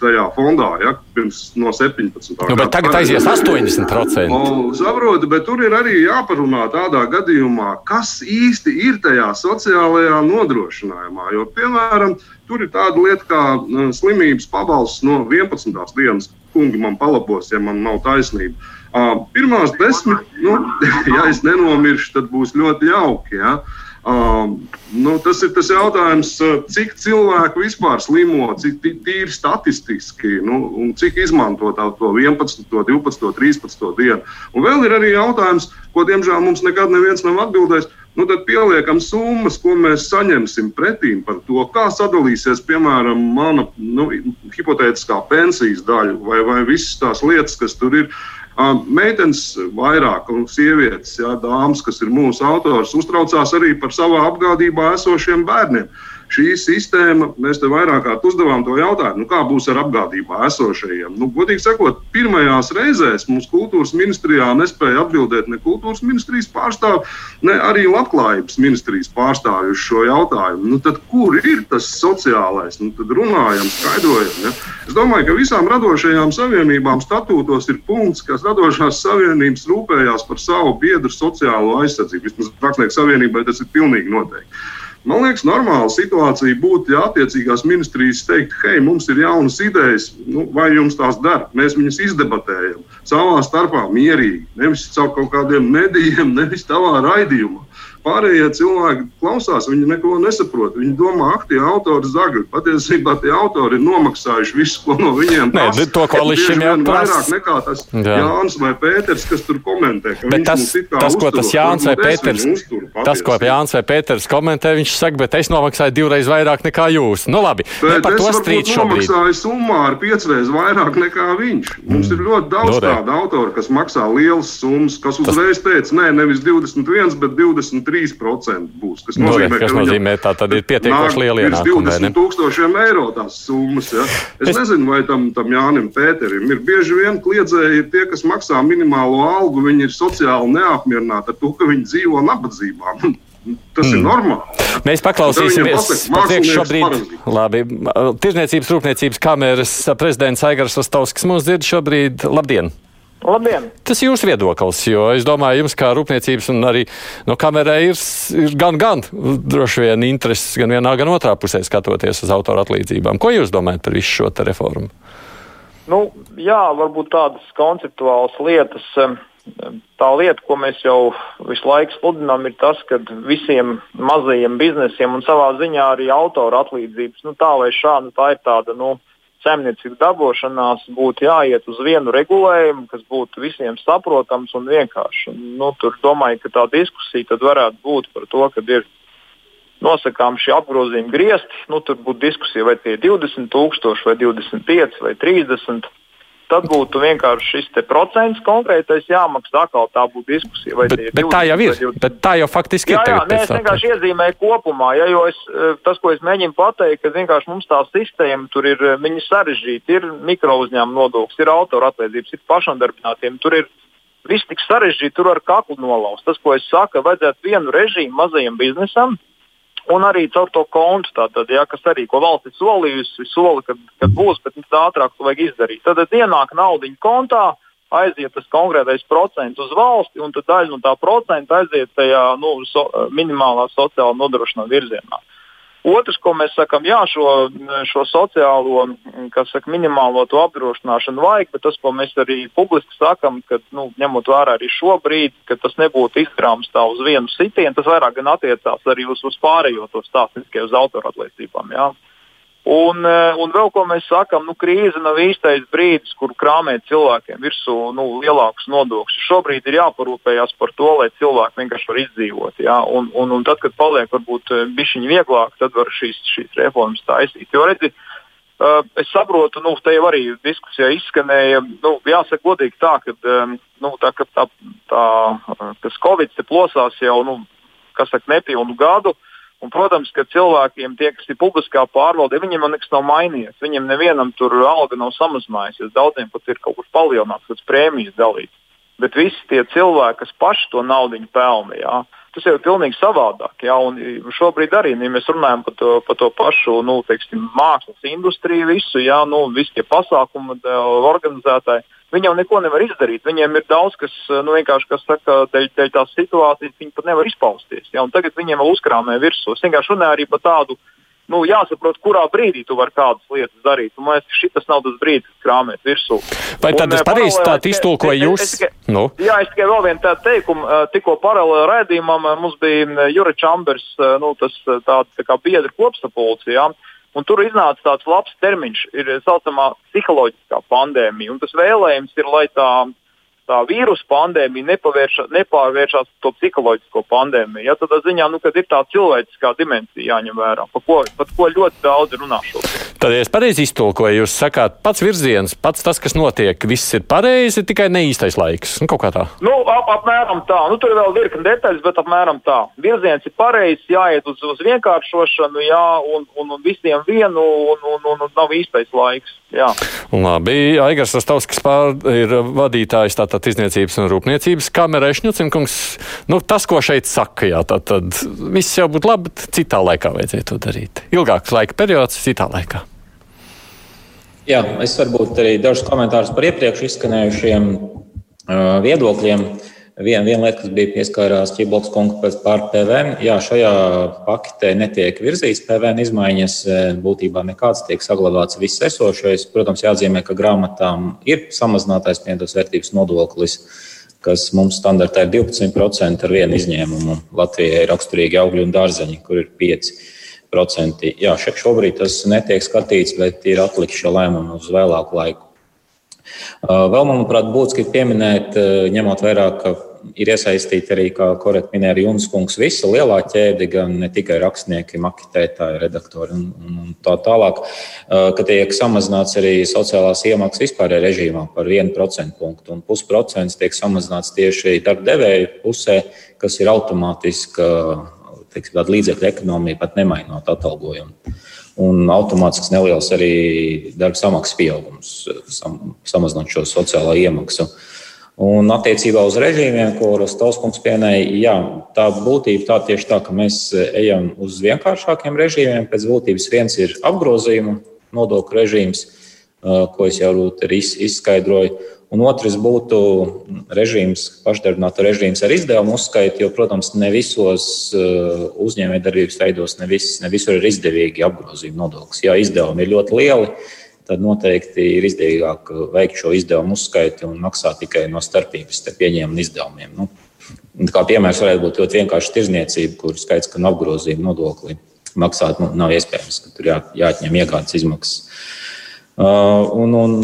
tajā fondā ja? pirms no 17. Nu, bet tagad aizies 80%. O, saprotu, bet tur ir arī jāparunā tādā gadījumā, kas īsti ir tajā sociālajā nodrošinājumā. Jo, piemēram, tur ir tāda lieta kā uh, slimības pabalsts no 11. dienas. Kungi man palabos, ja man nav taisnība. Uh, pirmās desmit, nu, ja es nenomiršu, tad būs ļoti jauki. Ja? Uh, nu, tas ir tas jautājums, uh, cik cilvēku vispār slimo, cik tīri statistiski, nu, un cik izmanto to 11, 12, 13 dienu. Un vēl ir arī jautājums, ko diemžēl mums nekad neviens nav atbildējis nu, tad pieliekam summas, ko mēs saņemsim pretī par to, kā sadalīsies, piemēram, mana nu, hipotētiskā pensijas daļa vai, vai visas tās lietas, kas tur ir. Meitenes vairāk, un sievietes, jā, dāmas, kas ir mūsu autors, uztraucās arī par savā apgādībā esošiem bērniem šī sistēma, mēs te vairāk kārt uzdevām to jautājumu, nu, kā būs ar apgādībā esošajiem. Nu, godīgi sakot, pirmajās reizēs mums kultūras ministrijā nespēja atbildēt ne kultūras ministrijas pārstāvji, ne arī labklājības ministrijas pārstāvji uz šo jautājumu. Nu, tad kur ir tas sociālais? Nu, tad runājam, skaidrojam. Ja? Es domāju, ka visām radošajām savienībām statūtos ir punkts, kas radošās savienības rūpējās par savu biedru sociālo aizsardzību. Vismaz Rakstnieku savienībai tas ir pilnīgi noteikti. Man liekas, normāla situācija būtu, ja attiecīgās ministrijas teikt, hei, mums ir jaunas idejas, nu, vai jums tās dara. Mēs viņus izdebatējam savā starpā mierīgi, nevis caur kaut kādiem medijiem, nevis tavā raidījumā. Pārējie cilvēki klausās, viņi neko nesaprot. Viņi domā, ak, tie autori zagļi. Patiesībā tie autori ir nomaksājuši visu, ko no viņiem prasa. Nē, to, ko līdz šim jau vairāk nekā tas Jā. Jānis vai Pēters, kas tur komentē. Bet tas, tas, ko tas Jānis vai Pēters, uzturu, tas, ko Jānis vai Pēters komentē, viņš saka, bet es nomaksāju divreiz vairāk nekā jūs. Nu labi, bet par to strīd šobrīd. Es nomaksāju summā ar piecreiz vairāk nekā viņš. Mums mm. ir ļoti daudz nu, tādu autoru, kas maksā lielas summas, kas uzreiz teica, nē, nevis 21, bet 23. 3% būs. Tas nu, nozīmē, no, ka nozīmē tā tad ir pietiekoši liela ienākuma. 20 tūkstošiem eiro tās summas. Ja? Es, es nezinu, vai tam, tam Jānim Pēterim ir bieži vien kliedzēji ir tie, kas maksā minimālo algu, viņi ir sociāli neapmierināti ar to, ka viņi dzīvo nabadzībā. Tas mm. ir normāli. Ja? Mēs paklausīsimies. Šobrīd, labi, Tirzniecības rūpniecības kameras prezidents Aigars Ostovskis mums dzird šobrīd. Labdien! Labdien! Tas ir jūsu viedoklis, jo es domāju, jums kā rūpniecības un arī no kamerā ir, ir gan, gan droši vien intereses gan vienā, gan otrā pusē skatoties uz autora atlīdzībām. Ko jūs domājat par visu šo reformu? Nu, jā, varbūt tādas konceptuālas lietas. Tā lieta, ko mēs jau visu laiku sludinām, ir tas, ka visiem mazajiem biznesiem un savā ziņā arī autora atlīdzības, nu, tā vai šādi, tā ir tāda nu, saimniecības darbošanās būtu jāiet uz vienu regulējumu, kas būtu visiem saprotams un vienkāršs. Nu, tur domāju, ka tā diskusija varētu būt par to, ka ir nosakām šie apgrozījumi griezti. Nu, tur būtu diskusija, vai tie ir 20,000 vai 25 vai 30. Tad būtu vienkārši šis procents konkrētais jāmaksā. Atkal tā būtu diskusija. Bet, bet 20, tā jau ir. 20. Bet tā jau faktiski jā, ir. Jā, nē, es vienkārši iezīmēju kopumā. Ja, es, eh, tas, ko es mēģinu pateikt, ka vienkārši mums tā sistēma tur ir eh, sarežģīta. Ir mikro uzņēmuma nodoklis, ir autora atlīdzības, ir pašandarbinātiem. Tur ir viss tik sarežģīti, tur ar kaklu nolaust. Tas, ko es saku, vajadzētu vienu režīmu mazajam biznesam un arī caur to kontu, tātad, ja, kas arī ko valsts solījusi, soli, kad, kad būs, bet tā ātrāk to vajag izdarīt. Tad ienāk nauda kontā, aiziet tas konkrētais procents uz valsti, un daļa no tā procenta aiziet tajā nu, so, minimālā sociāla nodrošinājuma virzienā. Otrs, ko mēs sakām, jā, šo, šo sociālo, kas saka, minimālo to apdrošināšanu vajag, bet tas, ko mēs arī publiski sakām, ka nu, ņemot vērā arī šobrīd, ka tas nebūtu izdarāms tā uz vienu sitienu, tas vairāk gan attiecās arī uz, uz pārējo to stāstu, tikai uz autoratlīdzībām. Un, eh, un vēl ko mēs sakām, nu, krīze nav īstais brīdis, kur krāpēt cilvēkiem virsū nu, lielākus nodokļus. Šobrīd ir jāparūpējas par to, lai cilvēki vienkārši var izdzīvot. Ja? Un, un, un tad, kad paliek varbūt eh, bišķiņi vieglāk, tad var šīs, šīs reformas taisīt. Jo redzi, uh, es saprotu, nu, te jau arī diskusijā izskanēja, nu, jāsaka godīgi tā, ka nu, tā, ka tā, tā, tas Covid plosās jau, nu, kas saka, nepilnu gadu. Uh, Un, protams, ka cilvēkiem, tie, kas ir publiskā pārvaldē, viņiem jau nekas nav mainījies. Viņiem nevienam tur alga nav samazinājusies. Daudziem pat ir kaut kur palielināts, kādas prēmijas dalīts. Bet visi tie cilvēki, kas paši to naudu pelna, jā, tas jau ir pilnīgi savādāk. Jā, un šobrīd arī, ja mēs runājam par to, par to pašu nu, teiksim, mākslas industriju, visu, jā, nu, visi tie pasākumu organizētāji Viņi jau neko nevar izdarīt. Viņiem ir daudz, kas eh, nu, vienkārši, kas saka, dēļ, dēļ tās situācijas, viņi pat nevar izpausties. Ja? Tagad viņiem vēl uzkrāmē virsū. Es vienkārši runāju arī par tādu. Nu, jāsaprot, kurā brīdī tu vari kādas lietas darīt. Un, man liekas, šis nav tas brīdis, kad krāpēt virsū. Vai tad es pareizi tā iztulkoju jūs? Es, es, es, nu. Jā, es tikai vēl vienu tādu teikumu. Eh, tikko paralēli redzījumam mums bija Jura Čambers, eh, nu, tas tāds tā kā biedra kopsapulce. Ja? Un tur iznāca tāds labs termiņš, ir tā saucamā psiholoģiskā pandēmija. Un tas vēlējums ir, lai tā, tā vīrusu pandēmija nepārvēršas to psiholoģisko pandēmiju. Ja, tad ziņā, nu, ir tā cilvēciskā dimensija jāņem vērā, par ko, par ko ļoti daudz runā šobrīd. Tad, ja es pareizi iztulkoju, jūs sakāt, pats virziens, pats tas, kas notiek, viss ir pareizi, tikai neīstais laiks. Nu, kaut kā tā. Nu, ap, apmēram tā. Nu, tur ir vēl virkni detaļas, bet apmēram tā. Virziens ir pareizs, jāiet uz, uz vienkāršošanu, jā, un, un, un visiem vienu, un, un, un, un nav īstais laiks. Jā. Labi, Aigars Rastovskis pār ir vadītājs tātad izniecības un rūpniecības kamera Ešņucinkungs. Nu, tas, ko šeit saka, jā, tad, tad viss jau būtu labi, bet citā laikā vajadzēja to darīt. Ilgāks laika periods, citā laikā. Jā, es varbūt arī dažus komentārus par iepriekš izskanējušiem uh, viedokļiem. Viena, viena lieta, kas bija pieskārās Čibolks kungs pēc pār PVN, jā, šajā paketē netiek virzīts PVN izmaiņas, būtībā nekāds tiek saglabāts viss esošais. Protams, jāatzīmē, ka grāmatām ir samazinātais pieņemtas vērtības nodoklis, kas mums standartā ir 12% ar vienu izņēmumu. Latvijai ir raksturīgi augļi un dārzeņi, kur ir 5%. Jā, šobrīd tas netiek skatīts, bet ir atlikts šo lēmumu uz vēlāku laiku. Vēl, manuprāt, būtiski pieminēt, ņemot vērā, ka ir iesaistīti arī, kā korekti minēja Junis Kungs, visa lielā ķēde, gan ne tikai rakstnieki, maketētāji, redaktori un, un tā tālāk, ka tiek samazināts arī sociālās iemaksas vispārējā režīmā par 1% punktu. Un pusprocents tiek samazināts tieši darbdevēju pusē, kas ir automātiski teiksim, līdzekļu ekonomija, pat nemainot atalgojumu. Un automātisks neliels arī darba samaksas pieaugums, sam, samazinot šo sociālo iemaksu. Un attiecībā uz režīmiem, ko Rostovs pieminēja, jā, tā būtība tā tieši tā, ka mēs ejam uz vienkāršākiem režīmiem. Pēc būtības viens ir apgrozījuma nodokļu režīms, ko es jau izskaidroju. Un otrs būtu režīms, pašdarbināta režīms ar izdevumu uzskaitu, jo, protams, ne visos uzņēmējdarbības veidos, ne, vis, ne visur ir izdevīgi apgrozījuma nodoklis. Ja izdevumi ir ļoti lieli, tad noteikti ir izdevīgāk veikt šo izdevumu uzskaitu un maksāt tikai no starpības starp ieņēmumu un izdevumiem. Nu, kā piemērs varētu būt ļoti vienkārši tirzniecība, kur skaits, ka no apgrozījuma nodokli maksāt nu, nav iespējams, ka tur jā, jāatņem iegādes izmaksas. Uh, un, un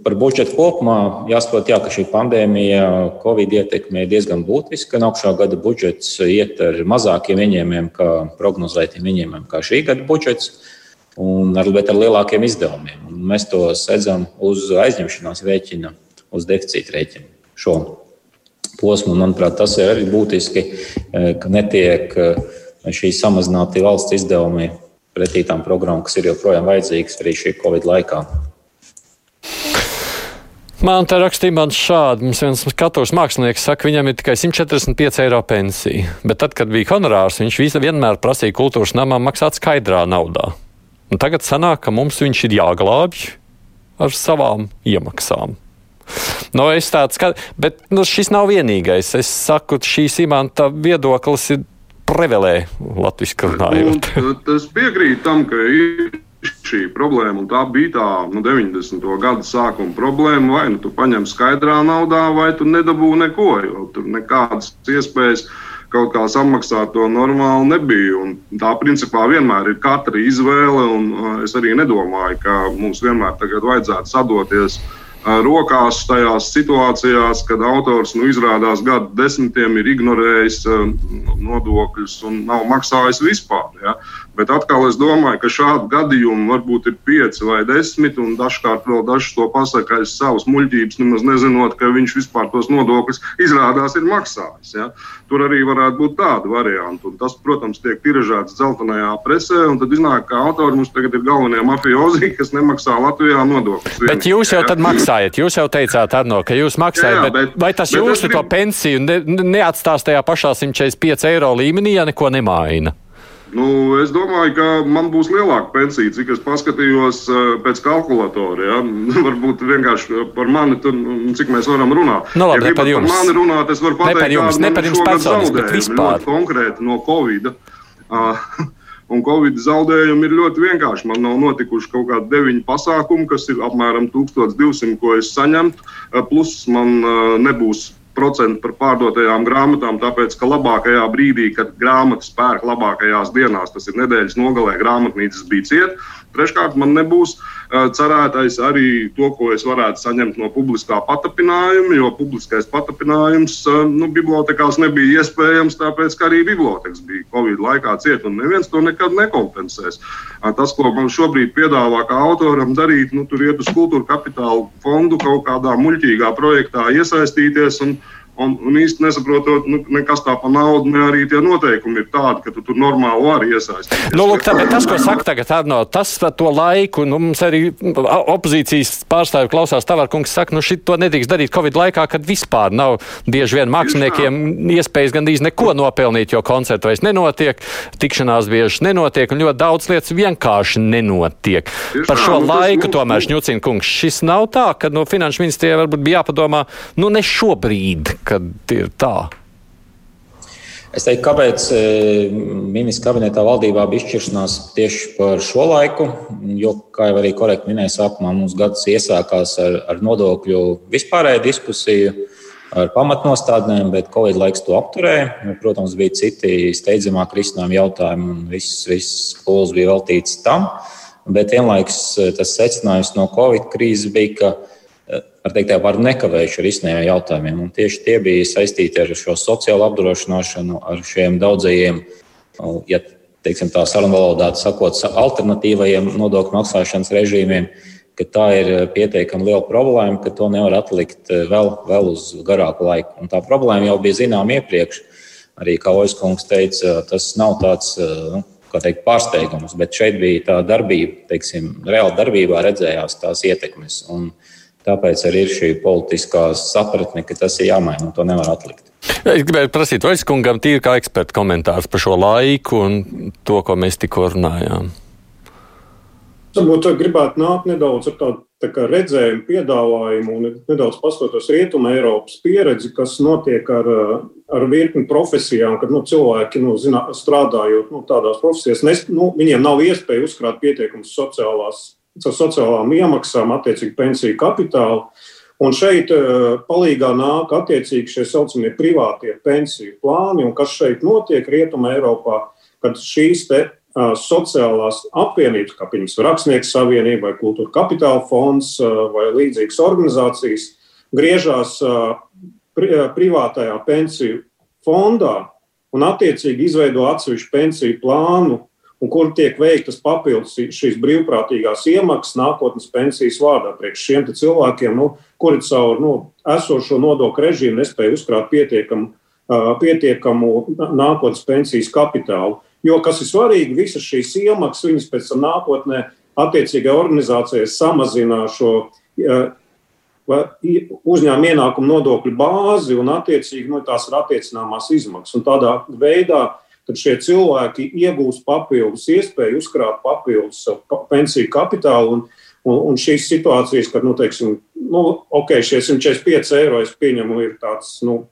par budžetu kopumā jāsaprot, jā, ka šī pandēmija, Covid ietekme ir diezgan būtiska. Nākamā gada budžets iet ar mazākiem ieņēmumiem, kā prognozētiem ieņēmumiem, kā šī gada budžets. un ar, bet ar lielākiem izdevumiem. Un mēs to sedzam uz aizņemšanās rēķina, uz deficīta rēķina šo posmu. Manuprāt, tas ir arī būtiski, ka netiek šī samazināti valsts izdevumi pretī tām programmām, kas ir joprojām vajadzīgas arī šī Covid laikā. Man te rakstīja, man šādi, mums viens katrs mākslinieks saka, viņam ir tikai 145 eiro pensija. Bet tad, kad bija honorārs, viņš vienmēr prasīja kultūras namām maksāt skaidrā naudā. Un tagad sanāk, ka mums viņš ir jāglābj ar savām iemaksām. Nu, es tāds, ka, bet nu, šis nav vienīgais. Es saku, šīs imanta viedoklis ir prevelē latviski runājot. Nu, tas piekrīt tam, ka ir šī problēma, un tā bija tā nu, 90. gada sākuma problēma. Vai nu tu paņem skaidrā naudā, vai tu nedabū neko, jo tur nekādas iespējas kaut kā samaksāt to normāli nebija. Un tā principā vienmēr ir katra izvēle, un uh, es arī nedomāju, ka mums vienmēr tagad vajadzētu sadoties rokās tajās situācijās, kad autors nu, izrādās gadu desmitiem ir ignorējis nodokļus un nav maksājis vispār. Ja? Bet atkal es domāju, ka šādu gadījumu varbūt ir pieci vai desmit, un dažkārt vēl dažs to pasakā aiz savas muļķības, nemaz nezinot, ka viņš vispār tos nodokļus izrādās ir maksājis. Ja? Tur arī varētu būt tādi varianti. Un tas, protams, tiek tiražēts dzeltenajā presē, un tad iznāk, ka autori mums tagad ir galvenie mafiozi, kas nemaksā Latvijā nodokļus. Bet jūs jau ja? tad maksājat, jūs jau teicāt, Arno, ka jūs maksājat, jā, jā, bet, bet vai tas bet jūsu grib... to pensiju ne, neatstās tajā pašā 145 eiro līmenī, ja neko nemaina? Nu, es domāju, ka man būs lielāka pensija, cik es paskatījos uh, pēc kalkulatora. Ja? Varbūt vienkārši par mani, tur, cik mēs varam runāt. Nu, labi, ja par jums. Par mani runāt, es varu pateikt, ne par jums, ne par jums personīgi, bet vispār. Konkrēti no Covid. Uh, Un Covid zaudējumi ir ļoti vienkārši. Man nav notikuši kaut kādi deviņi pasākumi, kas ir apmēram 1200, ko es saņemtu. Plus man nebūs procentu par pārdotajām grāmatām, tāpēc ka labākajā brīdī, kad grāmatas pērk labākajās dienās, tas ir nedēļas nogalē, grāmatnīcas bija cieta. Treškārt, man nebūs uh, cerētais arī to, ko es varētu saņemt no publiskā patapinājuma, jo publiskais patapinājums uh, nu, bibliotekās nebija iespējams, tāpēc ka arī bibliotekas bija Covid laikā cieta, un neviens to nekad nekompensēs. Uh, tas, ko man šobrīd piedāvā kā autoram darīt, nu, tur iet uz kultūra kapitāla fondu kaut kādā muļķīgā projektā iesaistīties. Un, Un, un īsti nesaprotot, nu, kas tā pa naudu, ne arī tie noteikumi ir tādi, ka tu tur normāli vari iesaistīties. Nu, lūk, tā, tas, ko saka tagad Arno, tas par to laiku, nu, mums arī opozīcijas pārstāvi klausās, Tavarkungs saka, nu, šit to nedrīkst darīt Covid laikā, kad vispār nav bieži vien māksliniekiem iespējas gandrīz neko nopelnīt, jo koncertu vairs nenotiek, tikšanās bieži nenotiek, un ļoti daudz lietas vienkārši nenotiek. Tieši par šo tā, nu, laiku tas, tomēr, Šņucina kungs, šis nav tā, ka no finanšu ministrijai varbūt bija jāpadomā, nu, ne šobrīd kad ir tā? Es teiktu, kāpēc e, ministra kabinetā valdībā bija izšķiršanās tieši par šo laiku, jo, kā jau arī korekti minēja, sākumā mums gads iesākās ar, ar nodokļu vispārēju diskusiju, ar pamatnostādnēm, bet Covid laiks to apturēja. Protams, bija citi steidzamāk risinājumi jautājumi, un viss, viss pūles bija veltīts tam. Bet vienlaikus e, tas secinājums no Covid krīzes bija, ka var teikt, par nekavējušu risinājumu jautājumiem. Un tieši tie bija saistīti ar šo sociālo apdrošināšanu, ar šiem daudzajiem, ja teiksim, tā sarunu valodā sakot, alternatīvajiem nodokļu maksāšanas režīmiem, ka tā ir pietiekami liela problēma, ka to nevar atlikt vēl, vēl uz garāku laiku. Un tā problēma jau bija zināma iepriekš. Arī, kā Oiskungs teica, tas nav tāds nu, teikt, pārsteigums, bet šeit bija tā darbība, teiksim, reāli darbībā redzējās tās ietekmes. Un, uh, Tāpēc arī ir šī politiskā sapratne, ka tas ir jāmaina un to nevar atlikt. Es gribēju prasīt Vaiskungam tīri kā eksperta komentārs par šo laiku un to, ko mēs tikko runājām. Varbūt gribētu nākt nedaudz ar tādu tā redzējumu, piedāvājumu un nedaudz paskatīties rietumu Eiropas pieredzi, kas notiek ar, ar virkni profesijām, kad nu, cilvēki nu, zinā, strādājot nu, tādās profesijās, nes, nu, viņiem nav iespēja uzkrāt pietiekumus sociālās caur sociālām iemaksām, attiecīgi pensiju kapitālu. Un šeit uh, palīdzīgā nāk attiecīgi šie saucamie privātie pensiju plāni, un kas šeit notiek Rietumē Eiropā, kad šīs te, uh, sociālās apvienības, kā piemēram Rakstnieku savienība vai Kultūra kapitāla fonds uh, vai līdzīgas organizācijas, griežās pri, privātajā pensiju fondā un attiecīgi izveido atsevišķu pensiju plānu un kur tiek veiktas papildus šīs brīvprātīgās iemaksas nākotnes pensijas vārdā priekš šiem cilvēkiem, nu, kuri caur nu, esošo nodokļu režīmu nespēja uzkrāt pietiekamu, pietiekamu nākotnes pensijas kapitālu. Jo, kas ir svarīgi, visas šīs iemaksas, viņas pēc tam nākotnē attiecīgai organizācijai samazina šo uzņēmuma ienākumu nodokļu bāzi un attiecīgi nu, tās ir attiecināmās izmaksas. Un tādā veidā tad šie cilvēki iegūs papildus iespēju uzkrāt papildus pensiju kapitālu. Un, un, un šīs situācijas, kad, nu, teiksim, nu, ok, šie 145 eiro es pieņemu, ir tāds, nu,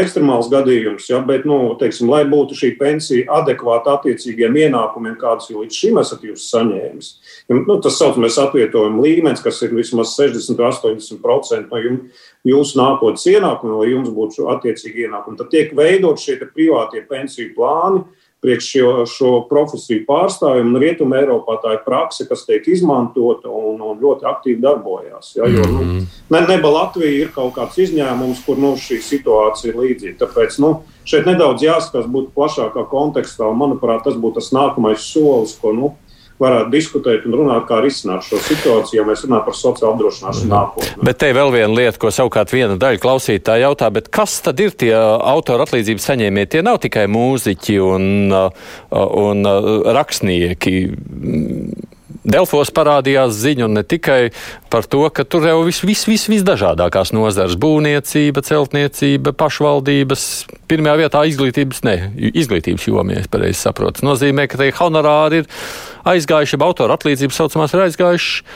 ekstremāls gadījums, ja, bet, nu, teiksim, lai būtu šī pensija adekvāta attiecīgiem ienākumiem, kādus jau līdz šim esat jūs saņēmis. Ja, nu, tas saucamais atvietojuma līmenis, kas ir vismaz 60-80% no jums, jūsu nākotnes ienākumiem, lai jums būtu attiecīgi ienākumi. Tad tiek veidot šie privātie pensiju plāni, priekš šo, šo profesiju pārstāvjiem. Rietumē Eiropā tā ir praksa, kas tiek izmantota un, un ļoti aktīvi darbojas. Ja, jo, nu, mhm. ne, neba Latvija ir kaut kāds izņēmums, kur nu, šī situācija ir līdzīga. Tāpēc nu, šeit nedaudz jāskatās plašākā kontekstā. Manuprāt, tas būtu tas nākamais solis, ko nu, varētu diskutēt un runāt, kā risināt šo situāciju, ja mēs runājam par sociālo apdrošināšanu nākotnē. Bet te vēl viena lieta, ko savukārt viena daļa klausītāja jautā, kas tad ir tie autora atlīdzības saņēmēji? Tie nav tikai mūziķi un, un rakstnieki. Delfos parādījās ziņa, ne tikai par to, ka tur jau viss, vis, vis, visdažādākās nozares - būvniecība, celtniecība, pašvaldības. Pirmajā vietā izglītības, ne, izglītības jomā, ja es pareizi saprotu. Tas nozīmē, ka tie honorāri ir aizgājuši, jeb autora atlīdzības saucamās ir aizgājuši.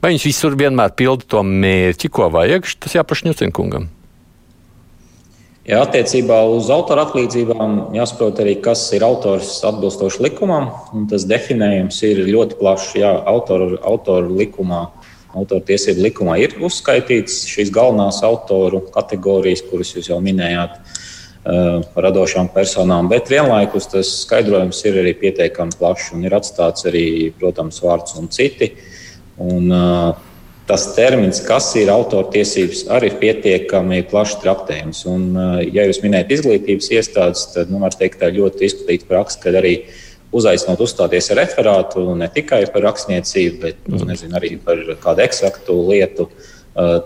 Vai viņš visur vienmēr pilda to mērķi, ko vajag? Tas jāpaši Ņucinkungam. Jā, attiecībā uz autora atlīdzībām jāsaprot arī, kas ir autors atbilstoši likumam. Tas definējums ir ļoti plašs. Jā, autoru, autoru likumā, autora tiesību likumā ir uzskaitīts šīs galvenās autoru kategorijas, kuras jūs jau minējāt, radošām personām. Bet vienlaikus tas skaidrojums ir arī pietiekami plašs un ir atstāts arī, protams, vārds un citi. Un, uh, tas termins, kas ir autortiesības, arī ir pietiekami plaši traktējums. Un, eh, ja jūs minējat izglītības iestādes, tad nu, var teikt, tā ir ļoti izplatīta praksa, kad arī uzaicinot uzstāties ar referātu ne tikai par rakstniecību, bet nu, nezinu, arī par kādu eksaktu lietu. Eh,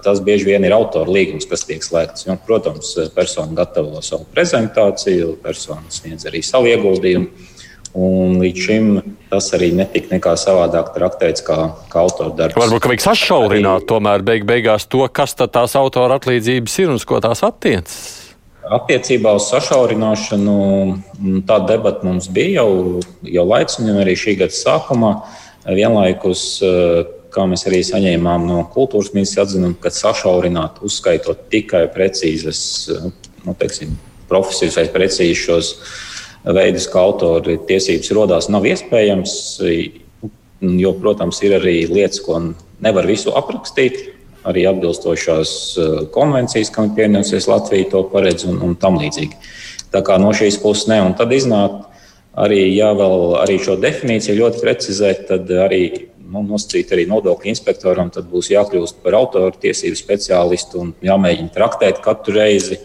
tas bieži vien ir autora līgums, kas tiek slēgts. Jo, protams, persona gatavo savu prezentāciju, persona sniedz arī savu ieguldījumu. Un līdz šim tas arī netika nekā savādāk traktēts kā, kā autora darbs. Varbūt vajag sašaurināt arī, tomēr beig beigās to, kas tad tās autora atlīdzības ir un uz ko tās attiecas. Attiecībā uz sašaurināšanu tāda debata mums bija jau, jau laicīgi, un arī šī gada sākumā. Vienlaikus, kā mēs arī saņēmām no kultūras ministra atzinumu, ka sašaurināt, uzskaitot tikai precīzas nu, teiksim, profesijas vai precīzi šos veidus, kā autori tiesības radās, nav iespējams. Jo, protams, ir arī lietas, ko nevar visu aprakstīt. Arī atbilstošās eh, konvencijas, kam ir pieņemsies Latvija, to paredz un, un tam līdzīgi. Tā kā no šīs puses ne. Un tad iznāk arī, ja vēl arī šo definīciju ļoti precizēt, tad arī nu, nosacīt arī nodokļu inspektoram, tad būs jākļūst par autoru tiesību speciālistu un jāmēģina traktēt katru reizi,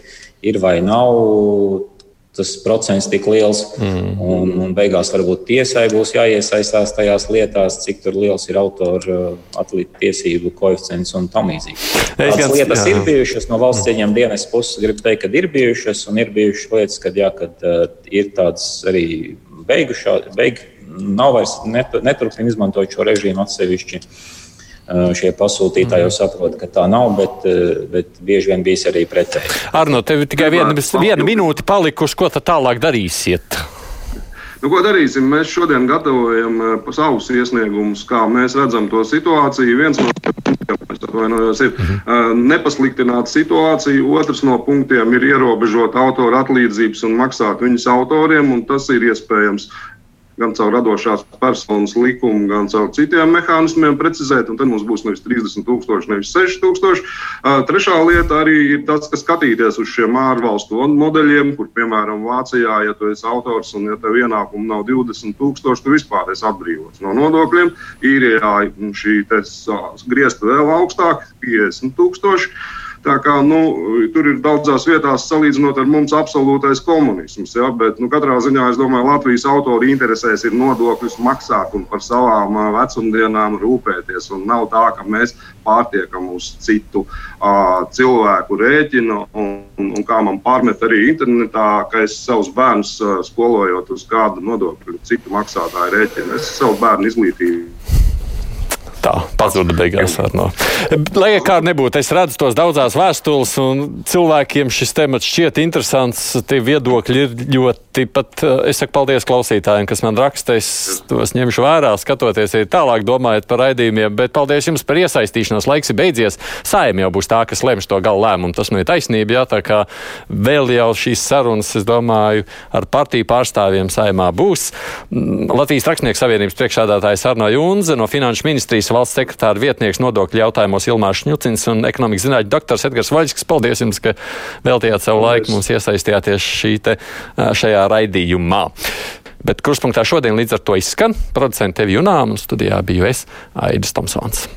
ir vai nav tas procents tik liels. Mm. Un, un beigās varbūt tiesai būs jāiesaistās tajās lietās, cik liels ir autora uh, atlīdzību tiesību koeficients un tam līdzīgi. Tādas lietas jā. ir bijušas no valsts cieņām dienas puses. Gribu teikt, ka ir bijušas un ir bijušas lietas, kad, jā, kad uh, ir tādas arī beigušās, beig, nav vairs neturpina izmantot šo režīmu atsevišķi. Uh, šie pasūtītāji jau saprot, ka tā nav, bet, bet bieži vien bijis arī pretēji. Arno, tev tikai viena, viena minūte palikusi, ko tad tālāk darīsiet? Nu, ko darīsim? Mēs šodien gatavojam savus iesniegumus, kā mēs redzam to situāciju. Viens no punktiem ir mhm. nepasliktināt situāciju, otrs no punktiem ir ierobežot autora atlīdzības un maksāt viņas autoriem, un tas ir iespējams gan caur radošās personas likumu, gan caur citiem mehānismiem precizēt, un tad mums būs nevis 30,000, nevis 6,000. Trešā lieta arī ir tas, ka skatīties uz šiem ārvalstu modeļiem, kur, piemēram, Vācijā, ja tu esi autors un ja tev ienākumu nav 20,000, tu vispār esi atbrīvots no nodokļiem. Īrijā šī griezta vēl augstāk, 50,000. Tā kā, nu, tur ir daudzās vietās salīdzinot ar mums absolūtais komunisms. Ja? Bet nu, katrā ziņā es domāju, Latvijas autori interesēs ir nodokļus maksāt un par savām vecumdienām rūpēties. Nav tā, ka mēs pārtiekam uz citu uh, cilvēku rēķinu. Un, un, un kā man pārmet arī internetā, ka es savus bērnus uh, skolojot uz kādu nodokļu citu maksātāju rēķinu, es savu bērnu izglītību Tā pazuda beigās. No. Lai kā nebūtu, es redzu tos daudzās vēstules, un cilvēkiem šis temats šķiet interesants. Tie viedokļi ir ļoti pat. Es saku paldies klausītājiem, kas man raksta. Es tos ņemšu vērā, skatoties arī tālāk, domājot par raidījumiem. Bet paldies jums par iesaistīšanos. Laiks ir beidzies. Sājumi jau būs tā, kas lems to galu lēmumu. Tas nu ir taisnība. Jā, tā kā vēl jau šīs sarunas, es domāju, ar partiju pārstāvjiem saimā būs. Latvijas Rakstnieku savienības priekšādātājs Arno Junze no Finanšu ministrijas valsts sekretāra vietnieks nodokļu jautājumos Ilmārs Šņucins un ekonomikas zinātņu doktors Edgars Vaļskis. Paldies jums, ka veltījāt savu Paldies. laiku mums iesaistījāties te, šajā raidījumā. Bet kurspunktā šodien līdz ar to izskan producents Tevi Junām un studijā biju es, Aidis Tomsons.